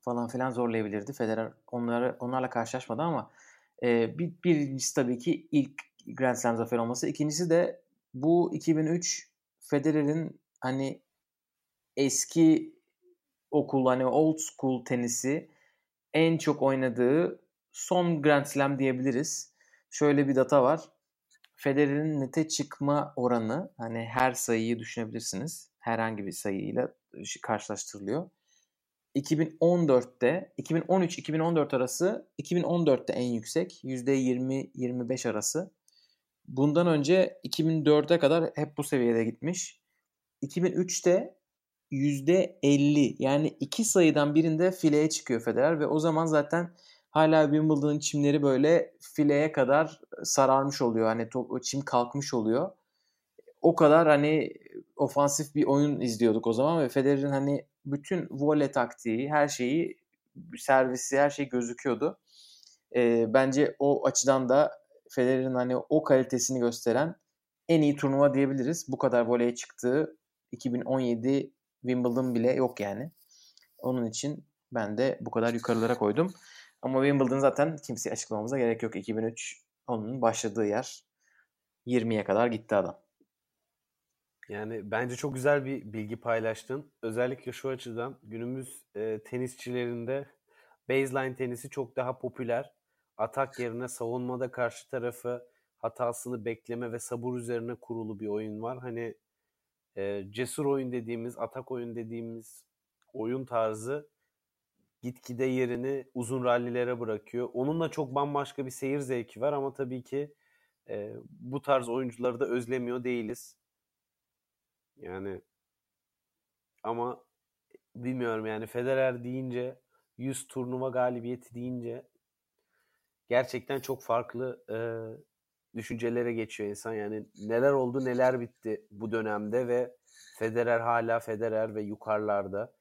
falan filan zorlayabilirdi. Federer onları onlarla karşılaşmadı ama e, bir, birincisi tabii ki ilk Grand Slam zafer olması. İkincisi de bu 2003 Federer'in hani eski okul hani old school tenisi en çok oynadığı son Grand Slam diyebiliriz. Şöyle bir data var. Federer'in nete çıkma oranı hani her sayıyı düşünebilirsiniz. Herhangi bir sayıyla karşılaştırılıyor. 2014'te 2013-2014 arası 2014'te en yüksek %20-25 arası. Bundan önce 2004'e kadar hep bu seviyede gitmiş. 2003'te %50 yani iki sayıdan birinde fileye çıkıyor Federer ve o zaman zaten hala Wimbledon'ın çimleri böyle fileye kadar sararmış oluyor. Hani o çim kalkmış oluyor. O kadar hani ofansif bir oyun izliyorduk o zaman ve Federer'in hani bütün voley taktiği, her şeyi, servisi, her şey gözüküyordu. E, bence o açıdan da Federer'in hani o kalitesini gösteren en iyi turnuva diyebiliriz. Bu kadar voleye çıktığı 2017 Wimbledon bile yok yani. Onun için ben de bu kadar yukarılara koydum. Ama Wimbledon zaten kimseye açıklamamıza gerek yok. 2003 onun başladığı yer 20'ye kadar gitti adam. Yani bence çok güzel bir bilgi paylaştın. Özellikle şu açıdan günümüz e, tenisçilerinde baseline tenisi çok daha popüler. Atak yerine savunmada karşı tarafı hatasını bekleme ve sabır üzerine kurulu bir oyun var. Hani e, cesur oyun dediğimiz, atak oyun dediğimiz oyun tarzı gitgide yerini uzun rallilere bırakıyor. Onunla çok bambaşka bir seyir zevki var ama tabii ki e, bu tarz oyuncuları da özlemiyor değiliz. Yani ama bilmiyorum yani Federer deyince 100 turnuva galibiyeti deyince gerçekten çok farklı e, düşüncelere geçiyor insan. Yani neler oldu neler bitti bu dönemde ve Federer hala Federer ve yukarılarda.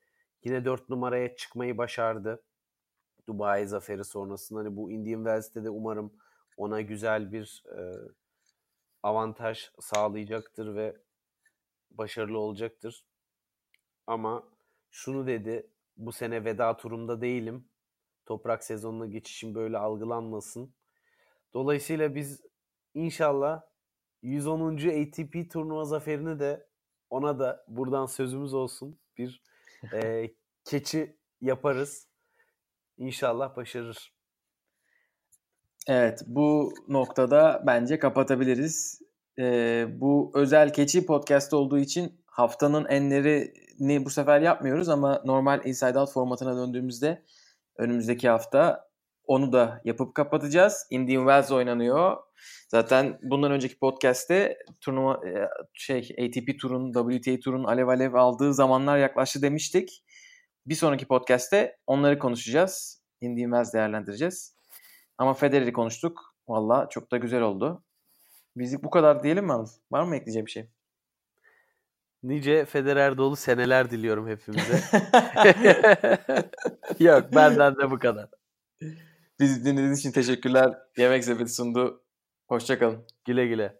Yine 4 numaraya çıkmayı başardı. Dubai zaferi sonrasında. Hani bu Indian Wells'te de umarım ona güzel bir e, avantaj sağlayacaktır ve başarılı olacaktır. Ama şunu dedi, bu sene veda turumda değilim. Toprak sezonuna geçişim böyle algılanmasın. Dolayısıyla biz inşallah 110. ATP turnuva zaferini de ona da buradan sözümüz olsun. Bir e, keçi yaparız. İnşallah başarır. Evet bu noktada bence kapatabiliriz e, bu özel keçi podcast olduğu için haftanın enlerini bu sefer yapmıyoruz ama normal Inside Out formatına döndüğümüzde önümüzdeki hafta onu da yapıp kapatacağız. Indian Wells oynanıyor. Zaten bundan önceki podcast'te turnuva şey ATP turun, WTA turun alev alev aldığı zamanlar yaklaştı demiştik. Bir sonraki podcast'te onları konuşacağız. Indian Wells değerlendireceğiz. Ama Federer'i konuştuk. Valla çok da güzel oldu. Bizlik bu kadar diyelim mi Anıl? Var mı ekleyeceğim bir şey? Nice Federer dolu seneler diliyorum hepimize. Yok benden de bu kadar. Bizi dinlediğiniz için teşekkürler. Yemek Sepeti sundu. Hoşçakalın. Güle güle.